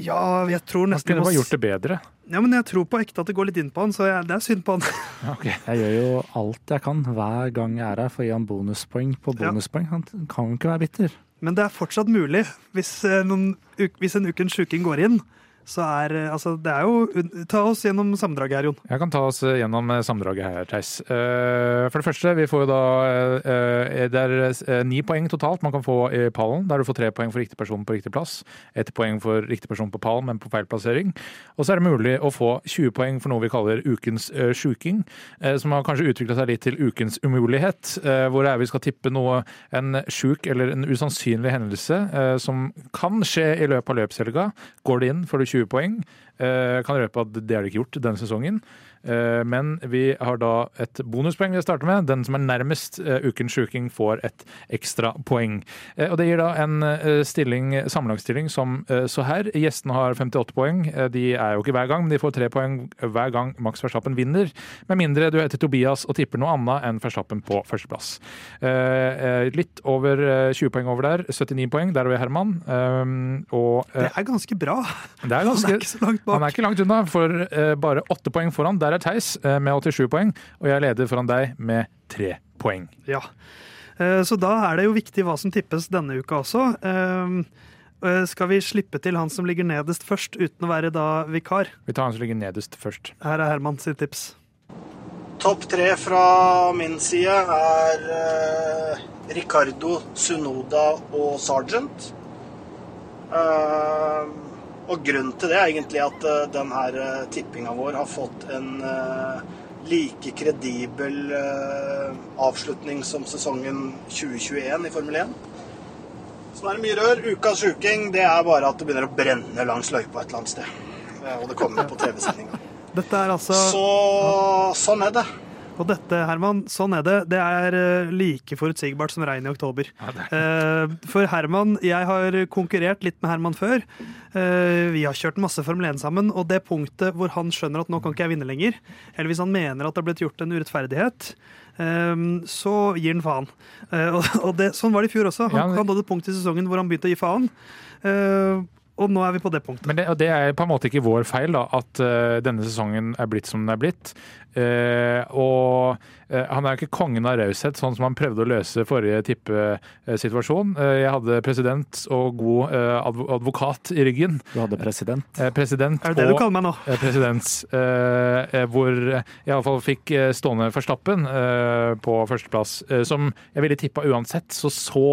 Ja, jeg tror nesten Han kunne bare gjort det bedre. Ja, men jeg tror på ekte at det går litt inn på han, så jeg, det er synd på han. (laughs) ok, Jeg gjør jo alt jeg kan hver gang jeg er her for å gi han bonuspoeng på bonuspoeng. Han kan jo ikke være bitter. Men det er fortsatt mulig, hvis, eh, noen, hvis en ukens sjuking går inn så er eh, altså det er jo Ta oss gjennom sammendraget her, Jon. Jeg kan ta oss eh, gjennom eh, sammendraget her, Theis. For det første, vi får jo da Det er ni poeng totalt man kan få i pallen, der du får tre poeng for riktig person på riktig plass. Ett poeng for riktig person på pallen, men på feil plassering. Og så er det mulig å få 20 poeng for noe vi kaller ukens sjuking, som har kanskje utvikla seg litt til ukens umulighet. Hvor er vi skal tippe noe, en sjuk eller en usannsynlig hendelse som kan skje i løpet av løpshelga. Går det inn, får du 20 poeng. Eh, kan røpe at det har de ikke gjort denne sesongen. Eh, men vi har da et bonuspoeng vi starter med. Den som er nærmest eh, ukens sjuking, får et ekstra poeng. Og Det gir da en stilling, sammenlagsstilling som så her. Gjestene har 58 poeng. De er jo ikke hver gang, men de får tre poeng hver gang Max Verstappen vinner. Med mindre du heter Tobias og tipper noe annet enn Verstappen på førsteplass. Litt over 20 poeng over der. 79 poeng. Der er vi Herman. Og, det er ganske bra. Det er ganske, han er ikke så langt bak. Han er ikke langt unna, for bare åtte poeng foran. Der er Theis eh, med 87 poeng, og jeg leder foran deg med 3 poeng. Ja, eh, Så da er det jo viktig hva som tippes denne uka også. Eh, skal vi slippe til han som ligger nederst først, uten å være da vikar? Vi tar han som ligger nederst først. Her er Herman sitt tips. Topp tre fra min side er eh, Ricardo, Sunoda og Sergeant. Uh, og grunnen til det er egentlig at uh, den her uh, tippinga vår har fått en uh, like kredibel avslutning som sesongen 2021 i Formel 1. Så nå er det mye rør. Ukas sjuking det er bare at det begynner å brenne langs løypa et eller annet sted. og det kommer på TV-sendinga. (laughs) Dette er altså Så sånn er det. Og dette, Herman, sånn er det. Det er eh, like forutsigbart som regn i oktober. Ja, uh, for Herman, jeg har konkurrert litt med Herman før. Uh, vi har kjørt masse Formel 1 sammen, og det punktet hvor han skjønner at nå kan ikke jeg vinne lenger, eller hvis han mener at det har blitt gjort en urettferdighet, så gir han faen. og det, sånn var det i fjor også. Han, ja, han hadde et punkt i sesongen hvor han begynte å gi faen. Og nå er vi på det punktet. Men det, det er på en måte ikke vår feil da, at uh, denne sesongen er blitt som den er blitt. Uh, og uh, han er jo ikke kongen av raushet, sånn som han prøvde å løse forrige tippesituasjon. jeg hadde president og god adv advokat i ryggen. Du hadde president? president er det det og, du kaller meg nå? president. hvor jeg iallfall fikk stående Verstappen på førsteplass, som jeg ville tippa uansett. Så så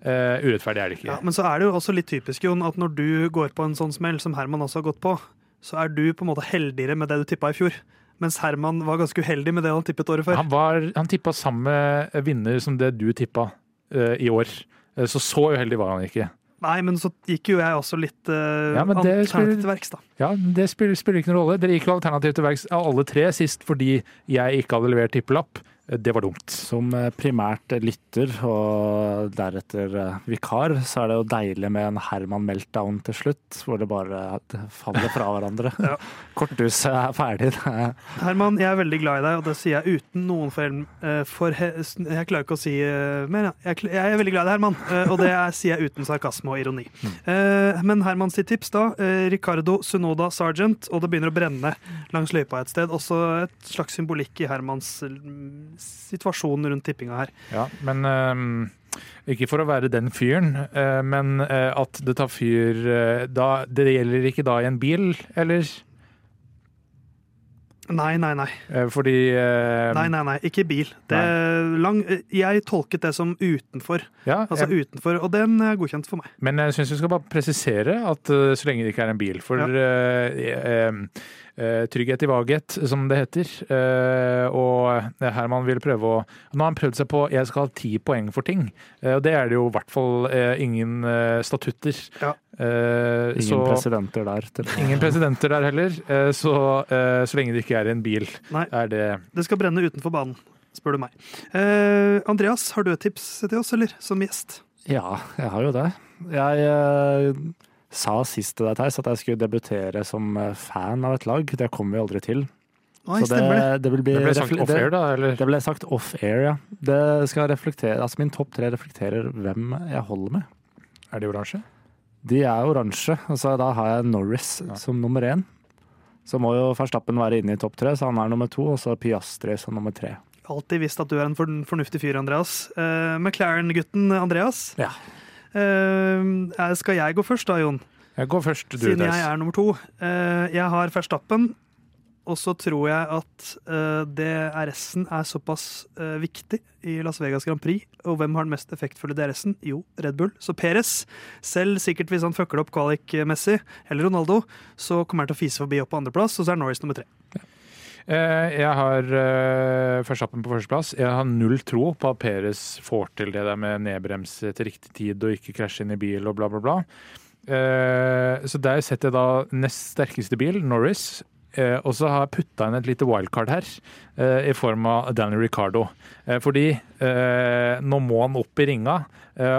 Uh, urettferdig er det ikke. Ja, men så er det jo også litt typisk Jon, at når du går på en sånn smell som Herman også har gått på, så er du på en måte heldigere med det du tippa i fjor. Mens Herman var ganske uheldig med det han tippet året før. Han, var, han tippa samme vinner som det du tippa uh, i år. Uh, så så uheldig var han ikke. Nei, men så gikk jo jeg også litt uh, ja, alternativt til verks, da. Ja, det spiller, spiller, ikke noen rolle. Dere gikk jo alternativt til verks alle tre sist fordi jeg ikke hadde levert tippelapp. Det var dumt. Som eh, primært lytter og deretter eh, vikar, så er det jo deilig med en Herman meltdown til slutt, hvor det bare faller fra hverandre. (laughs) ja. (laughs) Korthuset er ferdig. (laughs) Herman, jeg er veldig glad i deg, og det sier jeg uten noen for, eh, for Jeg klarer ikke å si mer, jeg, er veldig glad i deg, Herman, og det sier jeg uten sarkasme og ironi. Mm. Men Herman sitt tips, da. Ricardo Sunoda Sergeant, og det begynner å brenne langs løypa et sted. Også et slags symbolikk i Hermans situasjonen rundt tippinga her. Ja, men uh, ikke for å være den fyren, uh, men uh, at det tar fyr da Det gjelder ikke da i en bil, eller? Nei, nei, nei. Fordi Nei, nei, nei. Ikke bil. Lang, jeg tolket det som utenfor. Ja, altså jeg, utenfor, Og den er godkjent for meg. Men jeg syns vi skal bare presisere at så lenge det ikke er en bil. For ja. Eh, trygghet i vaghet, som det heter. Eh, og Herman vil prøve å Nå har han prøvd seg på 'jeg skal ha ti poeng for ting'. Eh, og det er det jo i hvert fall ingen statutter. Ja. Ingen så, presidenter der. Ingen presidenter der heller. Så, så lenge det ikke er en bil, Nei, er det Det skal brenne utenfor banen, spør du meg. Andreas, har du et tips til oss, eller? Som gjest? Ja, jeg har jo det. Jeg sa sist til deg, Theis, at jeg skulle debutere som eh, fan av et lag. Det kommer vi aldri til. Oi, så det, det, bli, det, ble sagt off-air, da? Eller? Det ble sagt off-air, ja. Det skal reflektere, altså Min topp tre reflekterer hvem jeg holder med. Er de oransje? De er oransje. Altså, da har jeg Norris ja. som nummer én. Så må jo Verstappen være inne i topp tre, så han er nummer to. Og så Piastri som nummer tre. Alltid visst at du er en fornuftig fyr, Andreas. Uh, McLaren-gutten Andreas. Ja. Uh, skal jeg gå først da, Jon? Jeg går først, du, Siden jeg er nummer to. Uh, jeg har Verstappen, og så tror jeg at uh, DRS-en er såpass uh, viktig i Las Vegas Grand Prix. Og hvem har den mest effektfulle DRS-en? Jo, Red Bull. Så Perez, selv sikkert hvis han fucker opp kvalik-messig, eller Ronaldo, så kommer han til å fise forbi opp på andreplass, og så er Norris nummer tre. Eh, jeg har uh, Verstappen på førsteplass. Jeg har null tro på at Perez får til det der med nedbrems til riktig tid og ikke krasje inn i bil og bla, bla, bla. Så der setter jeg da nest sterkeste bil, Norris. Uh, og så har jeg putta inn et lite wildcard her, uh, i form av Danny Ricardo. Uh, fordi nå må han opp i ringa,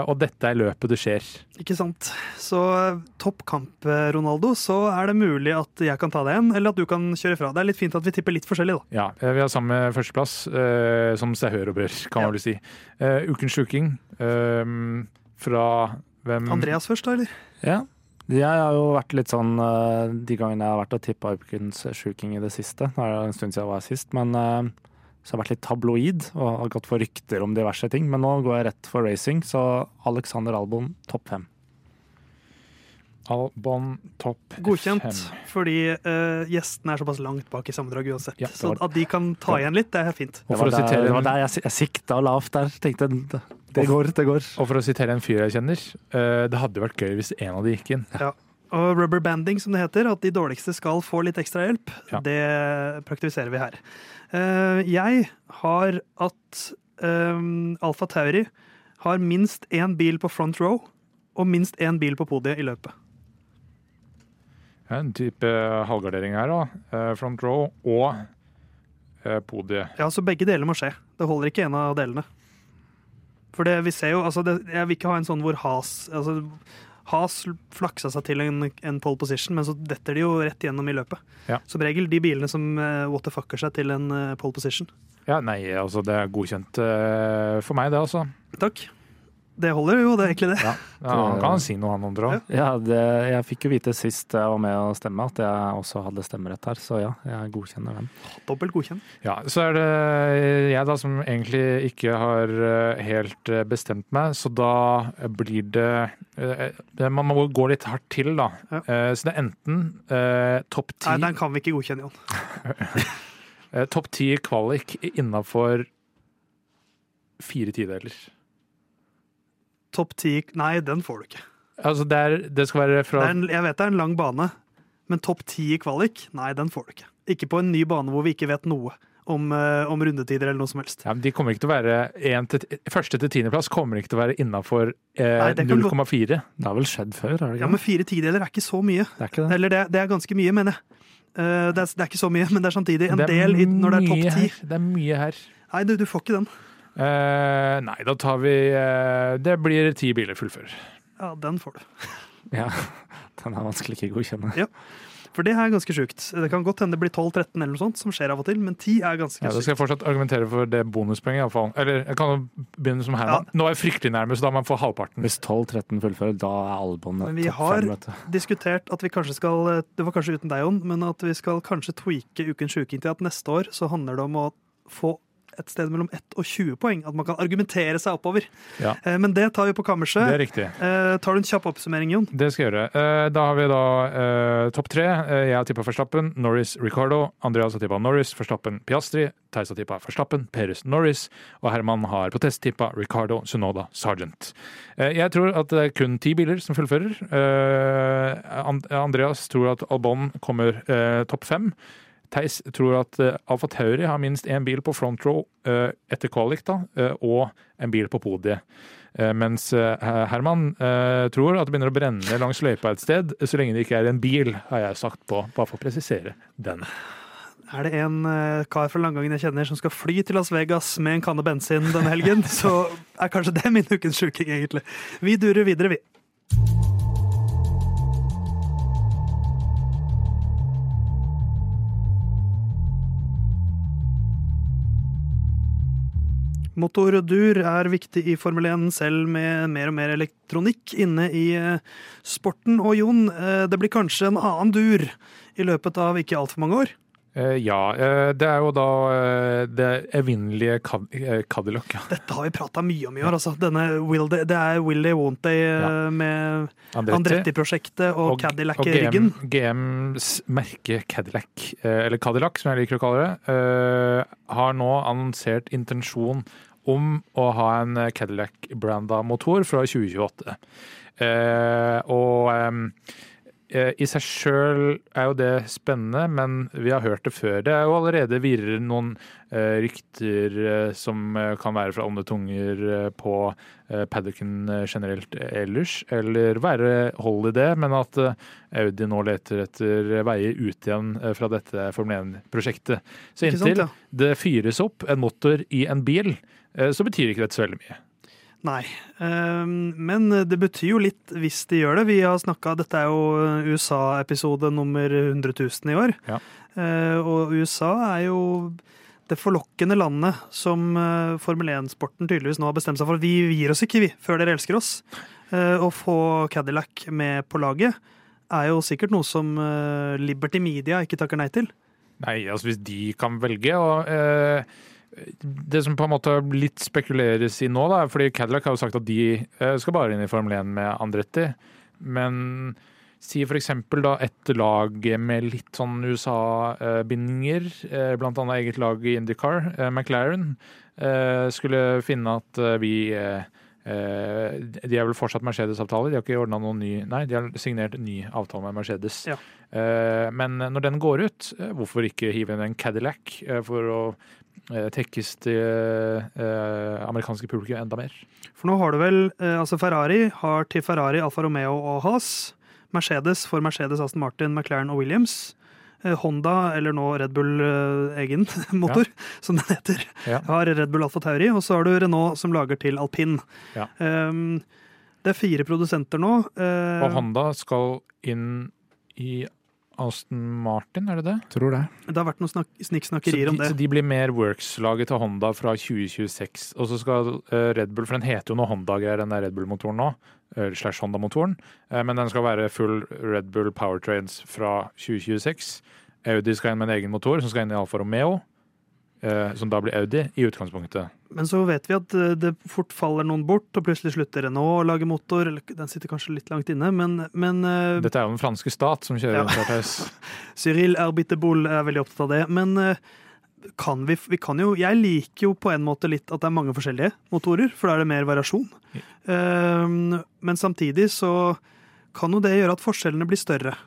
og dette er løpet det skjer. Ikke sant. Så toppkamp, Ronaldo, så er det mulig at jeg kan ta deg igjen, eller at du kan kjøre fra. Det er litt fint at vi tipper litt forskjellig, da. Ja, vi har samme førsteplass, som seg hør og bør, kan man ja. vel si. ukens sjuking fra hvem Andreas først, da, eller? Ja. Jeg har jo vært litt sånn eh, de gangene jeg har vært og tippa ukens sjuking i det siste. Nå er det en stund siden jeg var sist, men så så jeg har vært litt tabloid og har gått for rykter om diverse ting. Men nå går jeg rett for racing, så Alexander Albon topp fem. Albon topp Godkjent, fem. fordi uh, gjestene er såpass langt bak i sammendrag uansett. Ja, så at de kan ta igjen litt, det er fint. Det var, der, det var der jeg, jeg sikta lavt der. Tenkte det går, det går. Og for å sitere en fyr jeg kjenner, uh, det hadde vært gøy hvis en av de gikk inn. Ja. Og rubber banding, som det heter, at de dårligste skal få litt ekstra hjelp, ja. det praktiserer vi her. Uh, jeg har at um, Alfa Tauri har minst én bil på front row og minst én bil på podiet i løpet. En type halvgardering her, da. Front row og podiet. Ja, så begge deler må skje. Det holder ikke en av delene. For det, vi ser jo, altså det, Jeg vil ikke ha en sånn hvor Has altså, Has flaksa seg til en, en, pole position, men så detter de jo rett gjennom i løpet. Ja. Som regel de bilene som uh, waterfucker seg til en uh, pole position. Ja, nei, altså det er godkjent uh, for meg, det, altså. Takk. Det holder jo, det er egentlig det. Ja, ja Han kan si noe, han Ondra. Ja, det, jeg fikk jo vite sist jeg var med å stemme at jeg også hadde stemmerett her, så ja, jeg godkjenner den. Dobbelt godkjent. Ja, så er det jeg da som egentlig ikke har eh, helt eh, bestemt meg, så da blir det eh, Man må gå litt hardt til, da. Ja. Så det er enten eh, topp ti Nei, den kan vi ikke godkjenne, Jon. (laughs) topp ti kvalik innafor fire tideler topp ti Nei, den får du ikke. Altså, det, er, det skal være fra en, Jeg vet det er en lang bane, men topp ti i kvalik? Nei, den får du ikke. Ikke på en ny bane hvor vi ikke vet noe. Om, uh, om, rundetider eller noe som helst. Ja, de kommer ikke til å være til, Første til tiendeplass kommer ikke til å være innafor eh, 0,4. Det har vel skjedd før? Er det ikke? Ja, Men fire tideler er ikke så mye. Det er ikke det. Eller det, det er ganske mye, mener jeg. Uh, det, er, det, er, ikke så mye, men det er samtidig en er del i, når det er topp ti. Det er mye her. Nei, du, du får ikke den. Uh, nei, da tar vi uh, Det blir ti biler fullfører. Ja, den får du. (laughs) ja, den er vanskelig ikke å godkjenne. Ja, for det er ganske sjukt. Det kan godt hende det blir 12-13 eller noe sånt, som skjer av og til, men 10 er ganske ja, Da skal jeg fortsatt argumentere for det bonuspoenget, iallfall. Eller jeg kan jo begynne som Herman. Ja. Nå er jeg fryktelig nærme, så da må man få halvparten. Hvis 12-13 fullfører, da er albummet topp 5. Vi har diskutert at vi kanskje skal Det var kanskje uten deg, Jon, men at vi skal kanskje tweake Ukens sjuking til at neste år så handler det om å få et sted mellom 1 og 20 poeng. At man kan argumentere seg oppover. Ja. Eh, men det tar vi på kammerset. Det er riktig. Eh, tar du en kjapp oppsummering, Jon? Det skal jeg gjøre. Eh, da har vi da topp tre. Jeg har tippa Verstappen, Norris, Ricardo. Andreas har tippa Norris, Verstappen, Piastri. Theis har tippa Verstappen, Perus, Norris. Og Herman har på test tippa Ricardo, Sunoda, Sergeant. Jeg tror at det er kun ti biler som fullfører. Andreas tror at Albon kommer topp fem. Theis tror at uh, Alfa Tauri har minst én bil på front row uh, etter qualic, da, uh, og en bil på podiet. mens Herman tror at det begynner å brenne langs løypa et sted, så lenge det ikke er en bil, har jeg sagt på, bare for å presisere den. Er det en kar fra Langangen jeg kjenner som skal fly til Las Vegas med en kanne bensin denne helgen, (laughs) så er kanskje det min ukens sjuking, egentlig. Vi durer videre, vi. Motordur er viktig i Formel 1, selv med mer og mer elektronikk inne i eh, sporten. Og Jon, eh, det blir kanskje en annen dur i løpet av ikke altfor mange år? Uh, ja, uh, det er jo da uh, det evinnelige Cadillac. Ja. Dette har vi prata mye om i år. Altså. Denne will they, det er Will They Won't They ja. med Andretti-prosjektet og, og, Cadillac i ryggen. GMs merke Cadillac, eller Cadillac som jeg liker å kalle det, har nå annonsert intensjon om å ha en Cadillac-branda motor fra 2028. og Eh, I seg sjøl er jo det spennende, men vi har hørt det før. Det er jo allerede virrer noen uh, rykter uh, som kan være fra onde tunger uh, på Paddocken generelt ellers, eller være hold i det, men at Audi nå leter etter veier ut igjen fra dette Formel 1-prosjektet. Så inntil sant, ja. det fyres opp en motor i en bil, så betyr ikke dette så veldig mye. Nei, ehm, men det betyr jo litt hvis de gjør det. Vi har snakka Dette er jo USA-episode nummer 100 000 i år. Ja. Eh, og USA er jo det forlokkende landet som eh, Formel 1-sporten tydeligvis nå har bestemt seg for. Vi gir oss ikke, vi, før dere elsker oss. Eh, å få Cadillac med på laget er jo sikkert noe som Liberty Media ikke takker nei til. Nei, altså hvis de kan velge og eh det som på en måte litt spekuleres i nå, da, fordi Cadillac har jo sagt at de eh, skal bare inn i Formel 1 med Andretti, men si f.eks. da et lag med litt sånn USA-bindinger, bl.a. blant annet eget lag i IndyCar, eh, McLaren, skulle finne at vi de er vel fortsatt Mercedes-avtaler? De har ikke ordna noen ny Nei, de har signert ny avtale med Mercedes. Ja. Men når den går ut, hvorfor ikke hive inn en Cadillac for å Eh, tekkes det eh, amerikanske publikum enda mer. For nå har du vel eh, altså Ferrari har til Ferrari Alfa Romeo og Haas. Mercedes for Mercedes, Aston Martin, McLaren og Williams. Honda, eller nå Red Bull egen (laughs) motor, ja. som den heter, ja. har Red Bull Alfa Tauri. Og så har du Renault som lager til alpin. Ja. Um, det er fire produsenter nå. Uh, og Honda skal inn i Aston Martin, er det det? Tror det. Det har vært noen snikksnakkerier om det. Så de blir mer Works-laget til Honda fra 2026. Og så skal uh, Red Bull, for den heter jo noe Honda-greier, den der Red Bull-motoren nå, slash Honda-motoren, uh, men den skal være full Red Bull Powertrains fra 2026. Audi skal inn med en egen motor som skal inn i Alfa Romeo. Eh, som da blir Audi, i utgangspunktet. Men så vet vi at eh, det fort faller noen bort, og plutselig slutter Renault å lage motor. eller Den sitter kanskje litt langt inne, men, men uh, Dette er jo den franske stat som kjører ja. (laughs) Cyril Erbiteboul er veldig opptatt av det. Men kan vi, vi, kan jo Jeg liker jo på en måte litt at det er mange forskjellige motorer, for da er det mer variasjon. Uh, men samtidig så kan jo det gjøre at forskjellene blir større.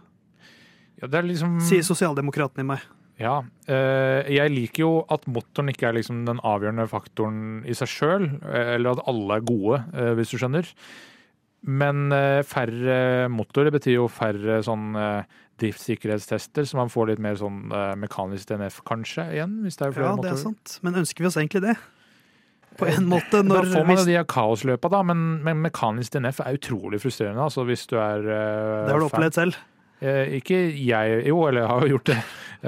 Ja, det er liksom... Sier sosialdemokraten i meg. Ja. Eh, jeg liker jo at motoren ikke er liksom den avgjørende faktoren i seg sjøl, eh, eller at alle er gode, eh, hvis du skjønner. Men færre motor betyr jo færre sånn driftssikkerhetstester, så man får litt mer sånn mekanisk DNF kanskje igjen. hvis det er flere Ja, det er sant. Men ønsker vi oss egentlig det? På en måte. Når, da får man de kaosløpa, da, men, men, mekanisk DNF er utrolig frustrerende. altså hvis du er Det har du opplevd selv? Eh, ikke jeg, jo, eller jeg har jo gjort det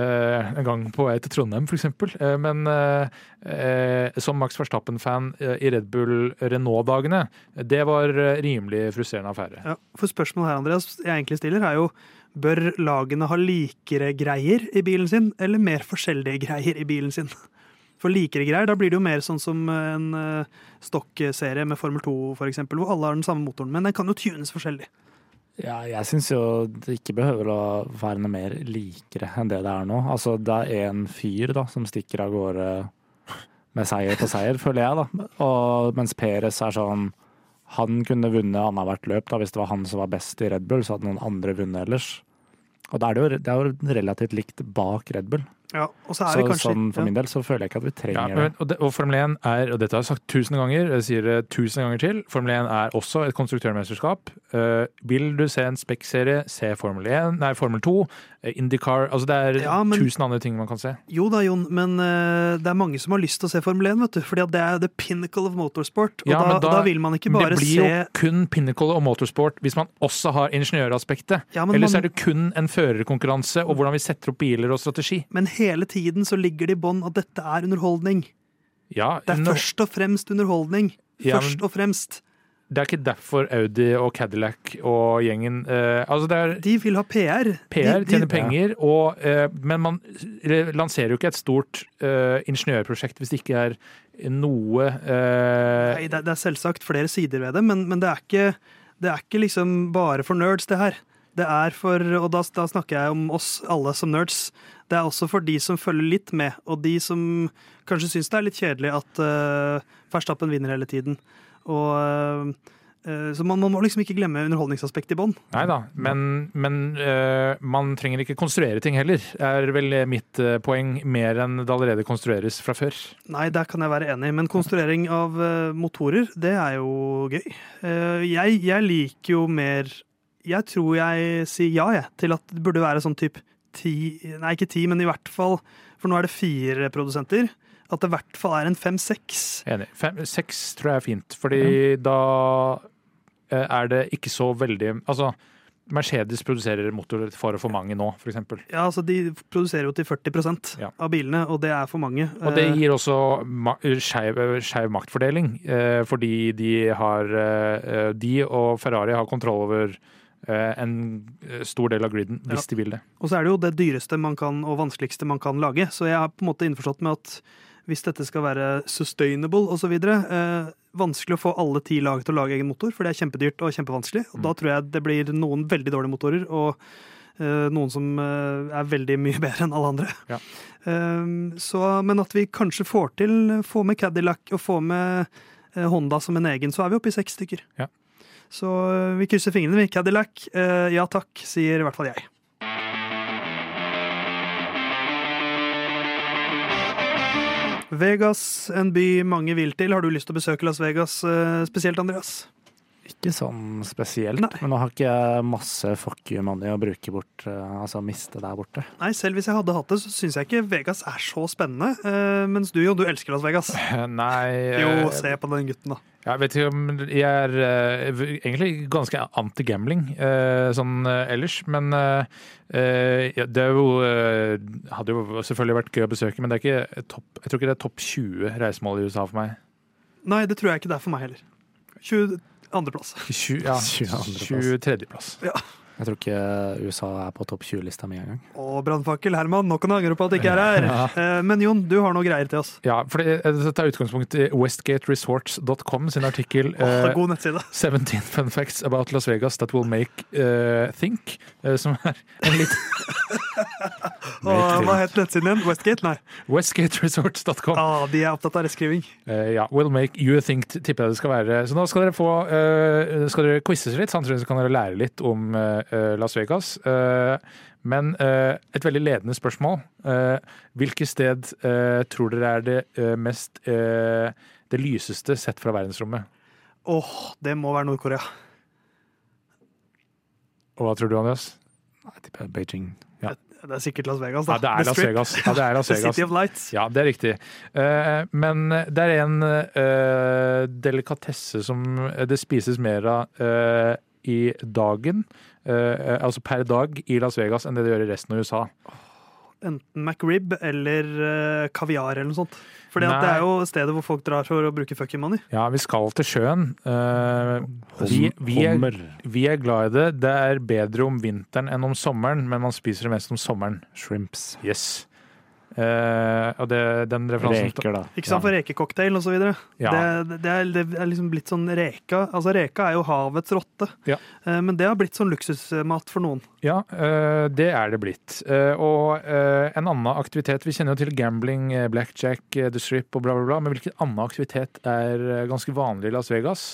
eh, en gang på vei til Trondheim f.eks. Eh, men som Max Verstappen-fan i Red Bull Renault-dagene, det var rimelig frustrerende affære. Ja, for spørsmålet her, Andreas, jeg egentlig stiller, er jo bør lagene ha likere greier i bilen sin, eller mer forskjellige greier i bilen sin? For likere greier, da blir det jo mer sånn som en stokkserie med Formel 2 f.eks., hvor alle har den samme motoren, men den kan jo tunes forskjellig. Ja, jeg syns jo det ikke behøver å være noe mer likere enn det det er nå. Altså, det er én fyr da, som stikker av gårde med seier på seier, føler jeg, da. Og mens Peres er sånn Han kunne vunnet annethvert løp da, hvis det var han som var best i Red Bull, så hadde noen andre vunnet ellers. Og da er det jo, det er jo relativt likt bak Red Bull. Ja, og så er så, kanskje, sånn, For min del så føler jeg ikke at vi trenger ja, men, og, det, og Formel 1 er, og dette har jeg sagt tusen ganger, jeg sier det tusen ganger til, Formel 1 er også et konstruktørmesterskap. Uh, vil du se en Spec-serie, se Formel 1, nei, Formel 2, uh, Indycar altså Det er ja, men, tusen andre ting man kan se. Jo da, Jon, men uh, det er mange som har lyst til å se Formel 1, vet du. fordi det er the pinnacle of motorsport. Og ja, da, da, da, vil man ikke bare se Det blir se... jo kun pinnacle of motorsport hvis man også har ingeniøraspektet. Ja, Ellers man... er det kun en førerkonkurranse og hvordan vi setter opp biler og strategi. Men hele tiden så ligger det i bånn at dette er underholdning. Ja, det er no... først og fremst underholdning. Ja, først og fremst. Det er ikke derfor Audi og Cadillac og gjengen eh, altså er, De vil ha PR. PR, de, tjener penger, ja. og, eh, men man lanserer jo ikke et stort eh, ingeniørprosjekt hvis det ikke er noe eh, Nei, det, det, er selvsagt flere sider ved det, men, men det, er ikke, det, er ikke, liksom bare for nerds, det her. Det er for, og da, da snakker jeg om oss alle som nerds. Det er også for de som følger litt med, og de som kanskje syns det er litt kjedelig at uh, Verstappen vinner hele tiden. Og uh, så man, man, må liksom ikke glemme underholdningsaspektet i bånn. Nei da, men, men uh, man trenger ikke konstruere ting heller, er vel mitt uh, poeng, mer enn det allerede konstrueres fra før. Nei, der kan jeg være enig, men konstruering av uh, motorer, det er jo gøy. Jeg, jeg, liker jo mer Jeg tror jeg sier ja, jeg, til at det burde være sånn type ti Nei, ikke ti, men i hvert fall For nå er det fire produsenter. At det i hvert fall er en fem-seks. Enig. Seks tror jeg er fint, fordi ja. da eh, er det ikke så veldig Altså, Mercedes produserer motorer for for mange nå, f.eks. Ja, altså de produserer jo til 40 ja. av bilene, og det er for mange. Og det gir også skeiv maktfordeling, eh, fordi de har eh, De og Ferrari har kontroll over Eh, en eh, stor del av griden, hvis ja. de vil det. Og så er det jo det dyreste man kan, og vanskeligste man kan lage. Så jeg har på en måte innforstått med at hvis dette skal være sustainable osv. Eh, vanskelig å få alle ti lag til å lage egen motor, for det er kjempedyrt og kjempevanskelig. Og mm. da tror jeg det blir noen veldig dårlige motorer, og eh, noen som eh, er veldig mye (laughs) bedre enn alle andre. Ja. Eh, så, men at vi kanskje får til, få med Cadillac og få med Honda som en egen, så er vi oppe i seks stykker. Ja. Så eh, vi krysser fingrene, vi. Cadillac, eh, ja takk, sier i hvert fall jeg. Vegas, en by mange vil til. Har du lyst til å besøke Las Vegas eh, spesielt, Andreas? Ikke sånn spesielt, Nei. men nå har ikke jeg masse fuck you money å bruke bort, uh, altså miste der borte. Nei, selv hvis jeg hadde hatt det, så syns jeg ikke Vegas er så spennende. Uh, mens du jo, du elsker Las Vegas. (laughs) Nei Jo, se på den gutten, da. Jeg vet ikke om jeg er uh, egentlig ganske anti-gambling sånn ellers, men det er jo hadde jo selvfølgelig vært gøy å besøke, men det er ikke topp, jeg tror ikke det er topp 20 reisemål i USA for meg. Nei, det tror jeg ikke det er for meg heller. 22.-plass. Ja, 23.-plass. Ja. Jeg tror ikke USA er på topp 20-lista mi engang. Å, brannfakkel Herman, nok en angrer på at det ikke er her. (laughs) Ja. Eh, men Jon, du har noe greier til oss. Ja, for dette er tar utgangspunkt i westgateresorts.com sin artikkel oh, god nettside. (laughs) 17 fun facts about Las Vegas that will make uh, think, uh, som er en litt (laughs) Og, hva het nettsiden din? Westgate? Nei. Westgateresorts.com. Ah, de er opptatt av reskriving. Uh, ja. Will make you think, tipper jeg det skal være. Så nå skal dere få Skal dere quizes litt, samtidig så kan dere lære litt om Eh, Las Vegas. Eh, men eh, et veldig ledende spørsmål. Hvilket sted tror dere er det mest det lyseste sett fra verdensrommet? Åh, oh, det må være Nord-Korea. Og hva tror du, Andreas? Jeg tipper Beijing. Ja. Det er sikkert Las Vegas, da. Ja, det er Las Vegas. Ja, det er Las Vegas. (laughs) The City of Lights. Ja, det er riktig. men det er en delikatesse som det spises mer av i dagen altså per dag i Las Vegas enn det det gjør i resten av USA. Enten McRib eller uh, kaviar eller noe sånt. For det er jo stedet hvor folk drar for å bruke fucking money. Ja, vi skal til sjøen. Uh, vi, vi, er, vi, er, glad i det. Det er bedre om vinteren enn om sommeren, men man spiser det mest om sommeren. Shrimps. Yes. Uh, og det, den referansen Reker, da. Ikke sant, for rekecocktail videre. Ja. Det, det, er, det, er, liksom blitt sånn reka Altså, reka er jo havets rotte, ja. uh, men det har blitt sånn luksusmat for noen. Ja, uh, det er det blitt. og en annen aktivitet Vi kjenner jo til gambling, blackjack, the strip og bla, bla, bla. Men hvilken annen aktivitet er ganske vanlig i Las Vegas?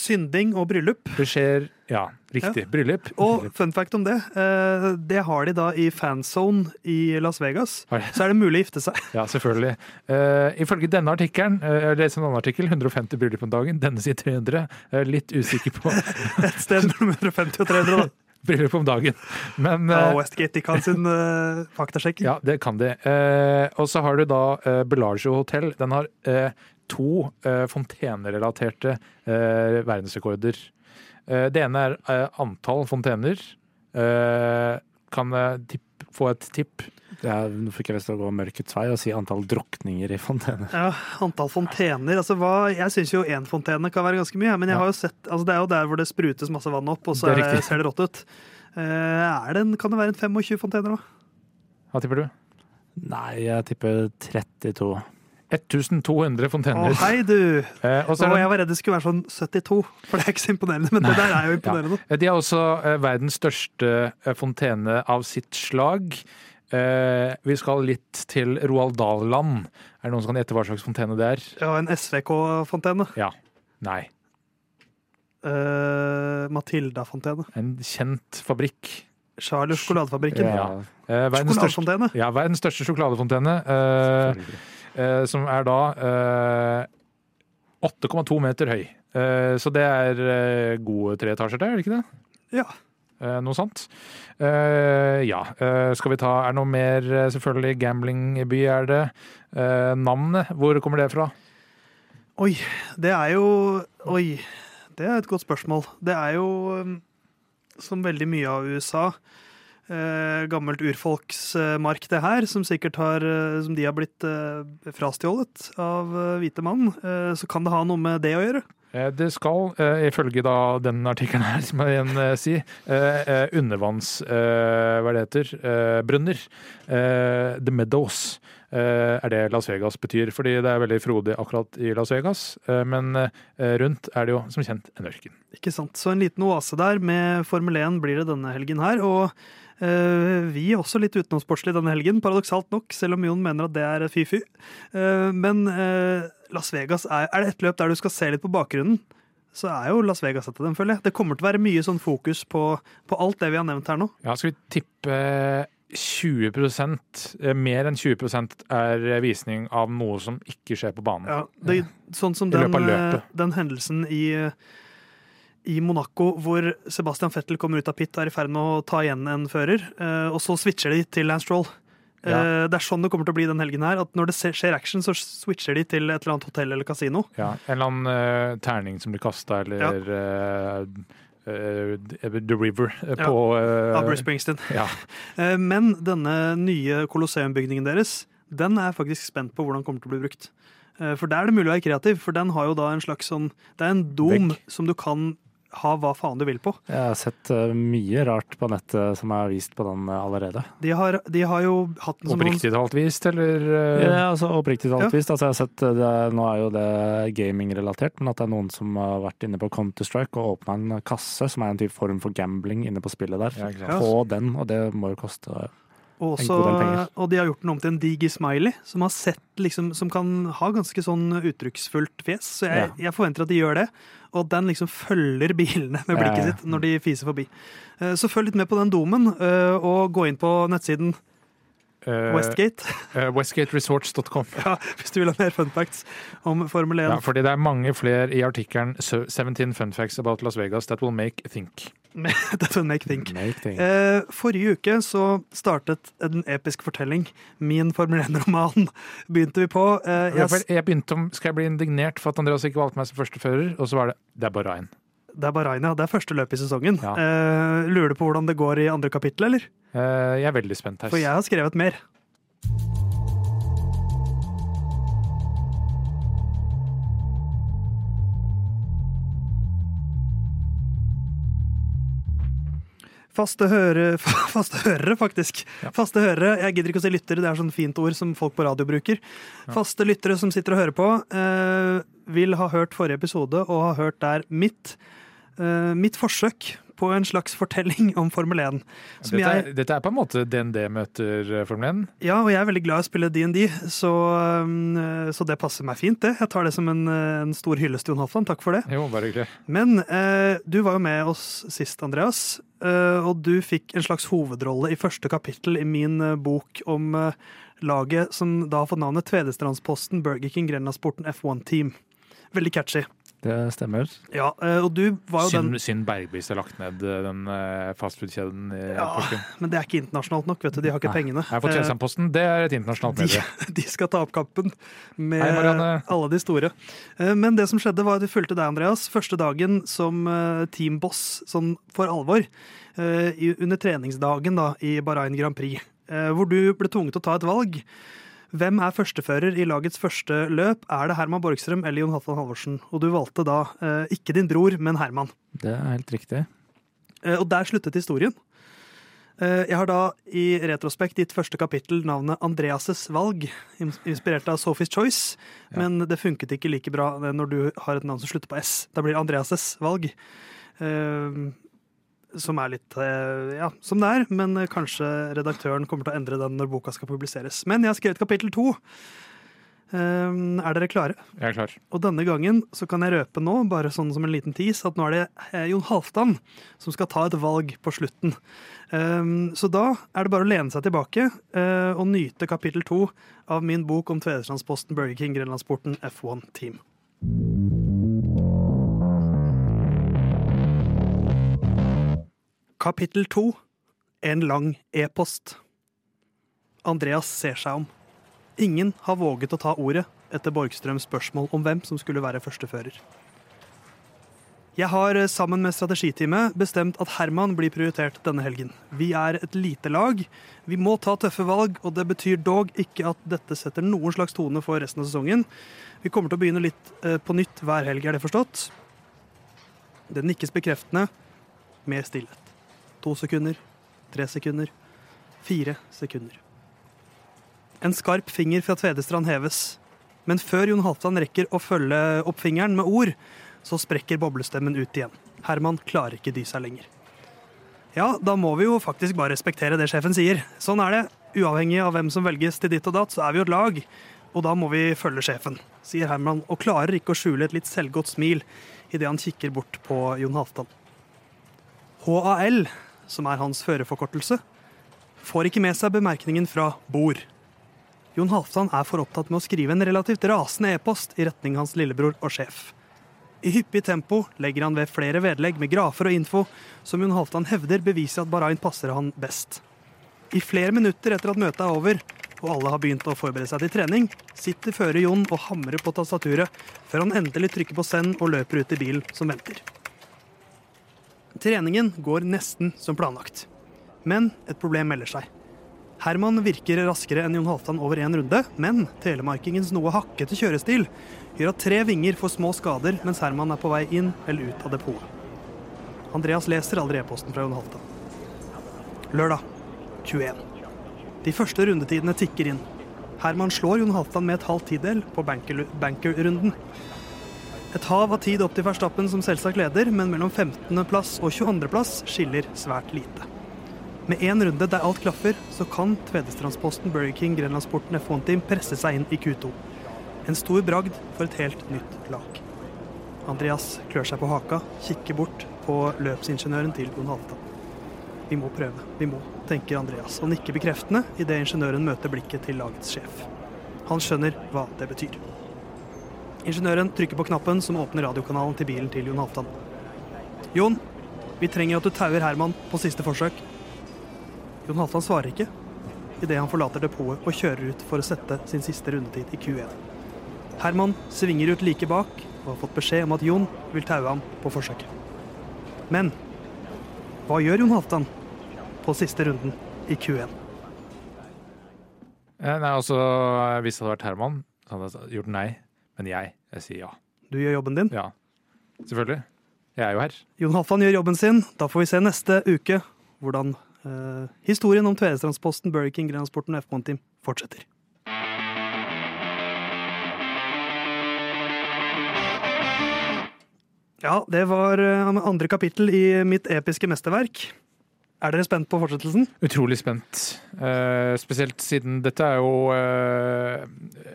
Synding og bryllup. Det skjer Ja, riktig. Ja. Bryllup. Og fun fact om det. Eh, det har de da i fanzone i Las Vegas. Så er det mulig å gifte seg. Ja, selvfølgelig. Uh, ifølge denne artikkelen, uh, jeg leser en annen artikkel, 150 bryllup om dagen. Denne sier 300. Jeg er litt usikker på (laughs) Et sted mellom 150 og 300, da. (laughs) bryllup om dagen. Men, ja, Westgate de kan sin uh, faktasjekk. Ja, det kan de. Uh, og så har du da uh, Bellagio hotell. Den har to uh, fontenerelaterte uh, verdensrekorder. Uh, det ene er antall fontener. kan jeg få et tipp? Ja, nå fikk jeg lyst til å gå mørkets vei og si antall drukninger i fontener. Ja, antall fontener. Altså, hva, jeg syns jo én fontene kan være ganske mye, men jeg har jo sett, altså, det er jo der hvor det sprutes masse vann opp, og så det er, ser det rått ut. Det en, kan det være en 25 fontener, da? Hva tipper du? Nei, jeg tipper 32. 1200 fontener. Å, hei, du! (laughs) Eh, og jeg var redd det skulle være sånn 72, for det er ikke så imponerende. Men Nei. det der er jo imponerende. Ja. De har også eh, verdens største eh, fontene av sitt slag. Eh, vi skal litt til Roald Dahl-land. Er det noen som kan gjette hva slags fontene det er? Ja, En SVK-fontene. Ja. Nei. Uh, Matilda-fontene. En kjent fabrikk. Charles sjokoladefabrikken. Ja. Uh, sjokoladefontene. Ja, verdens største sjokoladefontene. Uh, Eh, som er da 8,2 eh, meter høy. Eh, så det er gode tre etasjer der, er det ikke det? Ja. Noe sånt. ja. skal vi ta Er det noe mer? Selvfølgelig gamblingby er det. navnet, hvor kommer det fra? Oi, det er jo Oi. Det er et godt spørsmål. Det er jo som veldig mye av USA eh, gammelt urfolksmark, det her, som sikkert har, eh, som de har blitt eh, frastjålet av eh, hvite mann, eh, så kan det ha noe med det å gjøre. Eh, det skal, ifølge da den artikkelen her, (laughs) som jeg igjen si, undervanns... Hva det heter? Brønner. The Meadows er det Las Vegas betyr. Fordi det er veldig frodig akkurat i Las Vegas. Men rundt er det jo som kjent en ørken. Ikke sant. Så en liten oase der med Formel 1 blir det denne helgen her. og Eh, vi er også litt utenomsportslig denne helgen, paradoksalt nok, selv om Jon mener at det er fy-fy. Eh, men eh, Las Vegas er, er det et løp der du skal se litt på bakgrunnen så er jo Las Vegas etter dem, føler jeg. Det kommer til å være mye sånn fokus på, på alt det vi har nevnt her nå. Ja, Skal vi tippe 20% mer enn 20% er visning av noe som ikke skjer på banen. Ja, det, sånn som den, den hendelsen i i Monaco hvor Sebastian Fettel kommer ut av pit og er i ferd med å ta igjen en fører. Uh, og så switcher de til Lance Stroll. Ja. Uh, det er sånn det kommer til å bli den helgen her. At når det skjer action, så switcher de til et eller annet hotell eller kasino. Ja, En eller annen uh, terning som blir kasta, eller ja. The River på ja. Bruce Springsteen. Ja. (laughs) Men denne nye Colosseum-bygningen deres, den er jeg faktisk spent på hvordan kommer til å bli brukt. For der er det mulig å være kreativ, for den har jo da en slags sånn Det er en dom Vekk. som du kan ha hva faen du vil på. Jeg har sett uh, mye rart på nettet som er vist på den uh, allerede. De har, de har, jo hatt den som Oppriktig talt vist, eller? Uh... Ja, altså oppriktig talt ja. vist. Altså, jeg har sett det, Nå er jo det gaming-relatert, men at det er noen som har vært inne på Counter-Strike og åpna en kasse, som er en type form for gambling inne på spillet der, ja, på den, og det må jo koste også, og de har gjort den om til en digi-smiley, som, liksom, som, kan ha ganske sånn uttrykksfullt fjes. Så jeg, ja. jeg, forventer at de gjør det, og at den liksom følger bilene med blikket sitt når de fiser forbi. Eh, så følg litt med på den domen, eh, og gå inn på nettsiden Westgate. Uh, Westgateresorts.com. Ja, hvis du vil ha mer fun facts om Formel 1. Ja, fordi det er mange flere i artikkelen 17 fun facts about Las Vegas that will make think. (laughs) that will make think. Make think. Uh, forrige uke så startet en episk fortelling. Min Formel 1-roman (laughs) begynte vi på. Jeg, jeg, begynte om Skal jeg bli indignert for at Andreas ikke valgte meg som førstefører? Og så var det Det er bare én det er Bahrain, ja. Det er første løp i sesongen. Ja. Uh, lurer du på hvordan det går i andre kapittel, eller? Uh, jeg er veldig spent. her. For jeg har skrevet mer. Faste, høre, (laughs) faste hørere, faktisk. Ja. Faste hørere, Jeg gidder ikke å si lyttere, det er sånn fint ord som folk på radio bruker. Ja. Faste lyttere som sitter og hører på, eh, vil ha hørt forrige episode og ha hørt der mitt uh, mitt forsøk på en slags fortelling om Formel 1. Dette, jeg, dette, er på en måte DND møter eh, Formel 1? Ja, og jeg er veldig glad i å spille DND, så, um, så, det passer meg fint, det. Jeg tar det som en, en stor hyllest Jon Halvdan. Takk for det. Jo, bare hyggelig. Men uh, du var jo med oss sist, Andreas. Og du fikk en slags hovedrolle i første kapittel i min bok om laget som da har fått navnet Tvedestrandsposten Burger King Grenlandsporten F1 Team. Veldig catchy. Det stemmer. Ja, eh, og du var jo synd, den Synd Bergbys har lagt ned eh, den eh, fastfood-kjeden i ja, Porsgrunn. Men det er ikke internasjonalt nok, vet du. De har ikke Nei. pengene. Jeg har fått Tjeldsandposten, det er et internasjonalt medie. De, (laughs) de, skal ta opp kampen med Hei, alle de store. Men det som skjedde, var at vi fulgte deg, Andreas, første dagen som teamboss sånn for alvor. Under treningsdagen da, i Bahrain Grand Prix, hvor du ble tvunget til å ta et valg. Hvem er førstefører i lagets første løp? Er det Herman Borgstrøm eller Jon Halvdan Halvorsen? Og du valgte da eh, ikke din bror, men Herman. Det er helt riktig. Eh, og der sluttet historien. Eh, jeg har da i retrospekt gitt første kapittel navnet Andreas' valg, inspirert av Sophie's Choice, ja. men det funket ikke like bra når du har et navn som slutter på S. Da blir det Andreas' valg. Som er litt eh, ja, som det er, men kanskje redaktøren kommer til å endre den når boka skal publiseres. Men jeg har skrevet kapittel to. Um, er dere klare? Jeg er klar. Og denne gangen så kan jeg røpe nå, bare sånn som en liten tis, at nå er det eh, Jon Halvdan som skal ta et valg på slutten. Um, så da er det bare å lene seg tilbake uh, og nyte kapittel to av min bok om Tvedestrandsposten, Burger King, Grenlandsporten, F1 Team. Kapittel to En lang e-post. Andreas ser seg om. Ingen har våget å ta ordet etter Borgstrøms spørsmål om hvem som skulle være førstefører. Jeg har eh, sammen med strategiteamet bestemt at Herman blir prioritert denne helgen. Vi er et lite lag. Vi må ta tøffe valg, og det betyr dog ikke at dette setter noen slags tone for resten av sesongen. Vi kommer til å begynne litt eh, på nytt hver helg, er det forstått? Det nikkes bekreftende. Mer stillhet. To sekunder, tre sekunder, fire sekunder. En skarp finger fra Tvedestrand heves. Men før Jon Halvdan rekker å følge opp fingeren med ord, så sprekker boblestemmen ut igjen. Herman klarer ikke dy seg lenger. Ja, da må vi jo faktisk bare respektere det sjefen sier. Sånn er det. Uavhengig av hvem som velges til ditt og datt, så er vi jo et lag. Og da må vi følge sjefen, sier Herman, og klarer ikke å skjule et litt selvgodt smil idet han kikker bort på Jon Halvdan. HAL som er hans førerforkortelse, får ikke med seg bemerkningen fra Bor. Jon Halvdan er for opptatt med å skrive en relativt rasende e-post i retning hans lillebror og sjef. I hyppig tempo legger han ved flere vedlegg med grafer og info som Jon Halvdan hevder beviser at Bahrain passer han best. I flere minutter etter at møtet er over, og alle har begynt å forberede seg til trening, sitter fører Jon og hamrer på tastaturet før han endelig trykker på send og løper ut i bilen som venter. Treningen går nesten som planlagt. Men et problem melder seg. Herman virker raskere enn Jon Halvdan over én runde, men telemarkingens noe hakkete kjørestil gjør at tre vinger får små skader mens Herman er på vei inn eller ut av depotet. Andreas leser aldri e-posten fra Jon Halvdan. Lørdag 21. De første rundetidene tikker inn. Herman slår Jon Halvdan med et halvt tidel på banker-runden. Et hav av tid opp til Verstappen som selvsagt leder, men mellom 15.-plass og 22.-plass skiller svært lite. Med én runde der alt klaffer, så kan tvedestrandsposten Burger King Grenlandsporten F1-team presse seg inn i Q2. En stor bragd for et helt nytt lag. Andreas klør seg på haka, kikker bort på løpsingeniøren til Jon Halvdan. Vi må prøve. Vi må, tenker Andreas, og nikker bekreftende idet ingeniøren møter blikket til lagets sjef. Han skjønner hva det betyr. Ingeniøren trykker på knappen som åpner radiokanalen til bilen til Jon Halvdan. Jon, vi trenger at du tauer Herman på siste forsøk. Jon Halvdan svarer ikke idet han forlater depotet og kjører ut for å sette sin siste rundetid i Q1. Herman svinger ut like bak og har fått beskjed om at Jon vil taue ham på forsøket. Men hva gjør Jon Halvdan på siste runden i Q1? Eh, nei, altså, Hvis det hadde vært Herman, så hadde jeg gjort nei. Men jeg, jeg sier ja. Du gjør jobben din? Ja, selvfølgelig. Jeg er jo her. Jon Halvdan gjør jobben sin. Da får vi se neste uke hvordan eh, historien om Tvedestrandsposten, Burger King, Grenlandsporten og F1-team fortsetter. Ja, det var eh, andre kapittel i mitt episke mesterverk. Er dere spent på fortsettelsen? Utrolig spent. Uh, spesielt siden dette er jo uh,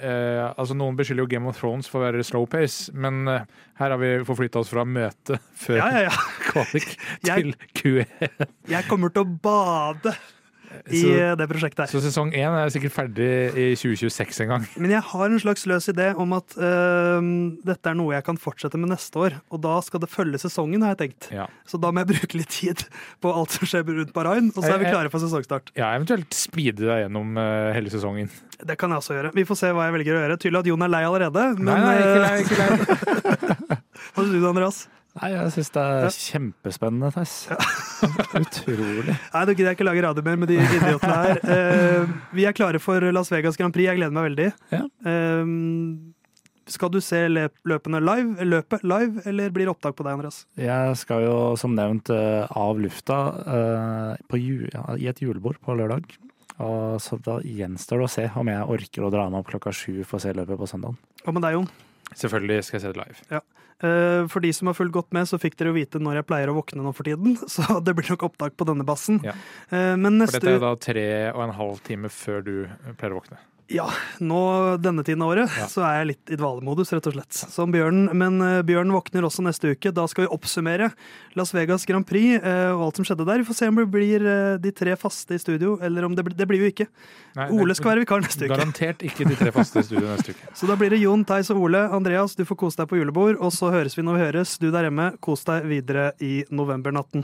uh, Altså, noen beskylder jo Game of Thrones for å være slow pace, men her har vi forflytta oss fra møte (laughs) før ja, ja, ja. kvalik til Q1. Jeg kommer til å bade i så, det prosjektet her. Så sesong én er sikkert ferdig i 2026 en gang. Men jeg har en slags løs idé om at uh, dette er noe jeg kan fortsette med neste år. Og da skal det følge sesongen, har jeg tenkt. Ja. Så da må jeg bruke litt tid på alt som skjer rundt Bahrain, og så er vi klare for sesongstart. Ja, eventuelt speede deg gjennom uh, hele sesongen. Det kan jeg også gjøre. Vi får se hva jeg velger å gjøre. Tydelig at Jon er lei allerede. Men, nei, nei, ikke lei. Ikke lei. (laughs) Hva syns du, Andreas? Nei, jeg syns det er ja. kjempespennende, Theis. Ja. (laughs) Utrolig. Nei, nå gidder jeg ikke lage radio mer med de idiotene her. Uh, (laughs) vi er klare for Las Vegas Grand Prix. Jeg gleder meg veldig. Ja. Uh, skal du se løpene live, løpet live, eller blir det opptak på deg, Andreas? Jeg skal jo, som nevnt, uh, av lufta jul, i et julebord på lørdag. Og så da gjenstår det å se om jeg orker å dra meg opp klokka sju for å se løpet på søndag. Hva med deg, Jon? Selvfølgelig skal jeg se det live. Ja. Eh, for de som har fulgt godt med, så fikk dere jo vite når jeg pleier å våkne nå for tiden. (laughs) Så det blir nok opptak på denne bassen. Ja. Eh, men neste For dette er da tre og en halv time før du pleier å våkne? Ja, nå denne tiden av året ja. så er jeg litt i dvalemodus, rett og slett. Som Bjørn. Men uh, Bjørn våkner også neste uke. Da skal vi oppsummere Las Vegas Grand Prix uh, og alt som skjedde der. Vi får se om det blir uh, de tre faste i studio, eller om det, blir, det blir jo ikke. Nei, Ole skal være vikar neste uke. Garantert ikke de tre faste i studio neste uke. (laughs) så da blir det Jon, Theis og Ole. Andreas, du får kose deg på julebord, og så høres vi når vi høres. Du der hjemme, kos deg videre i novembernatten.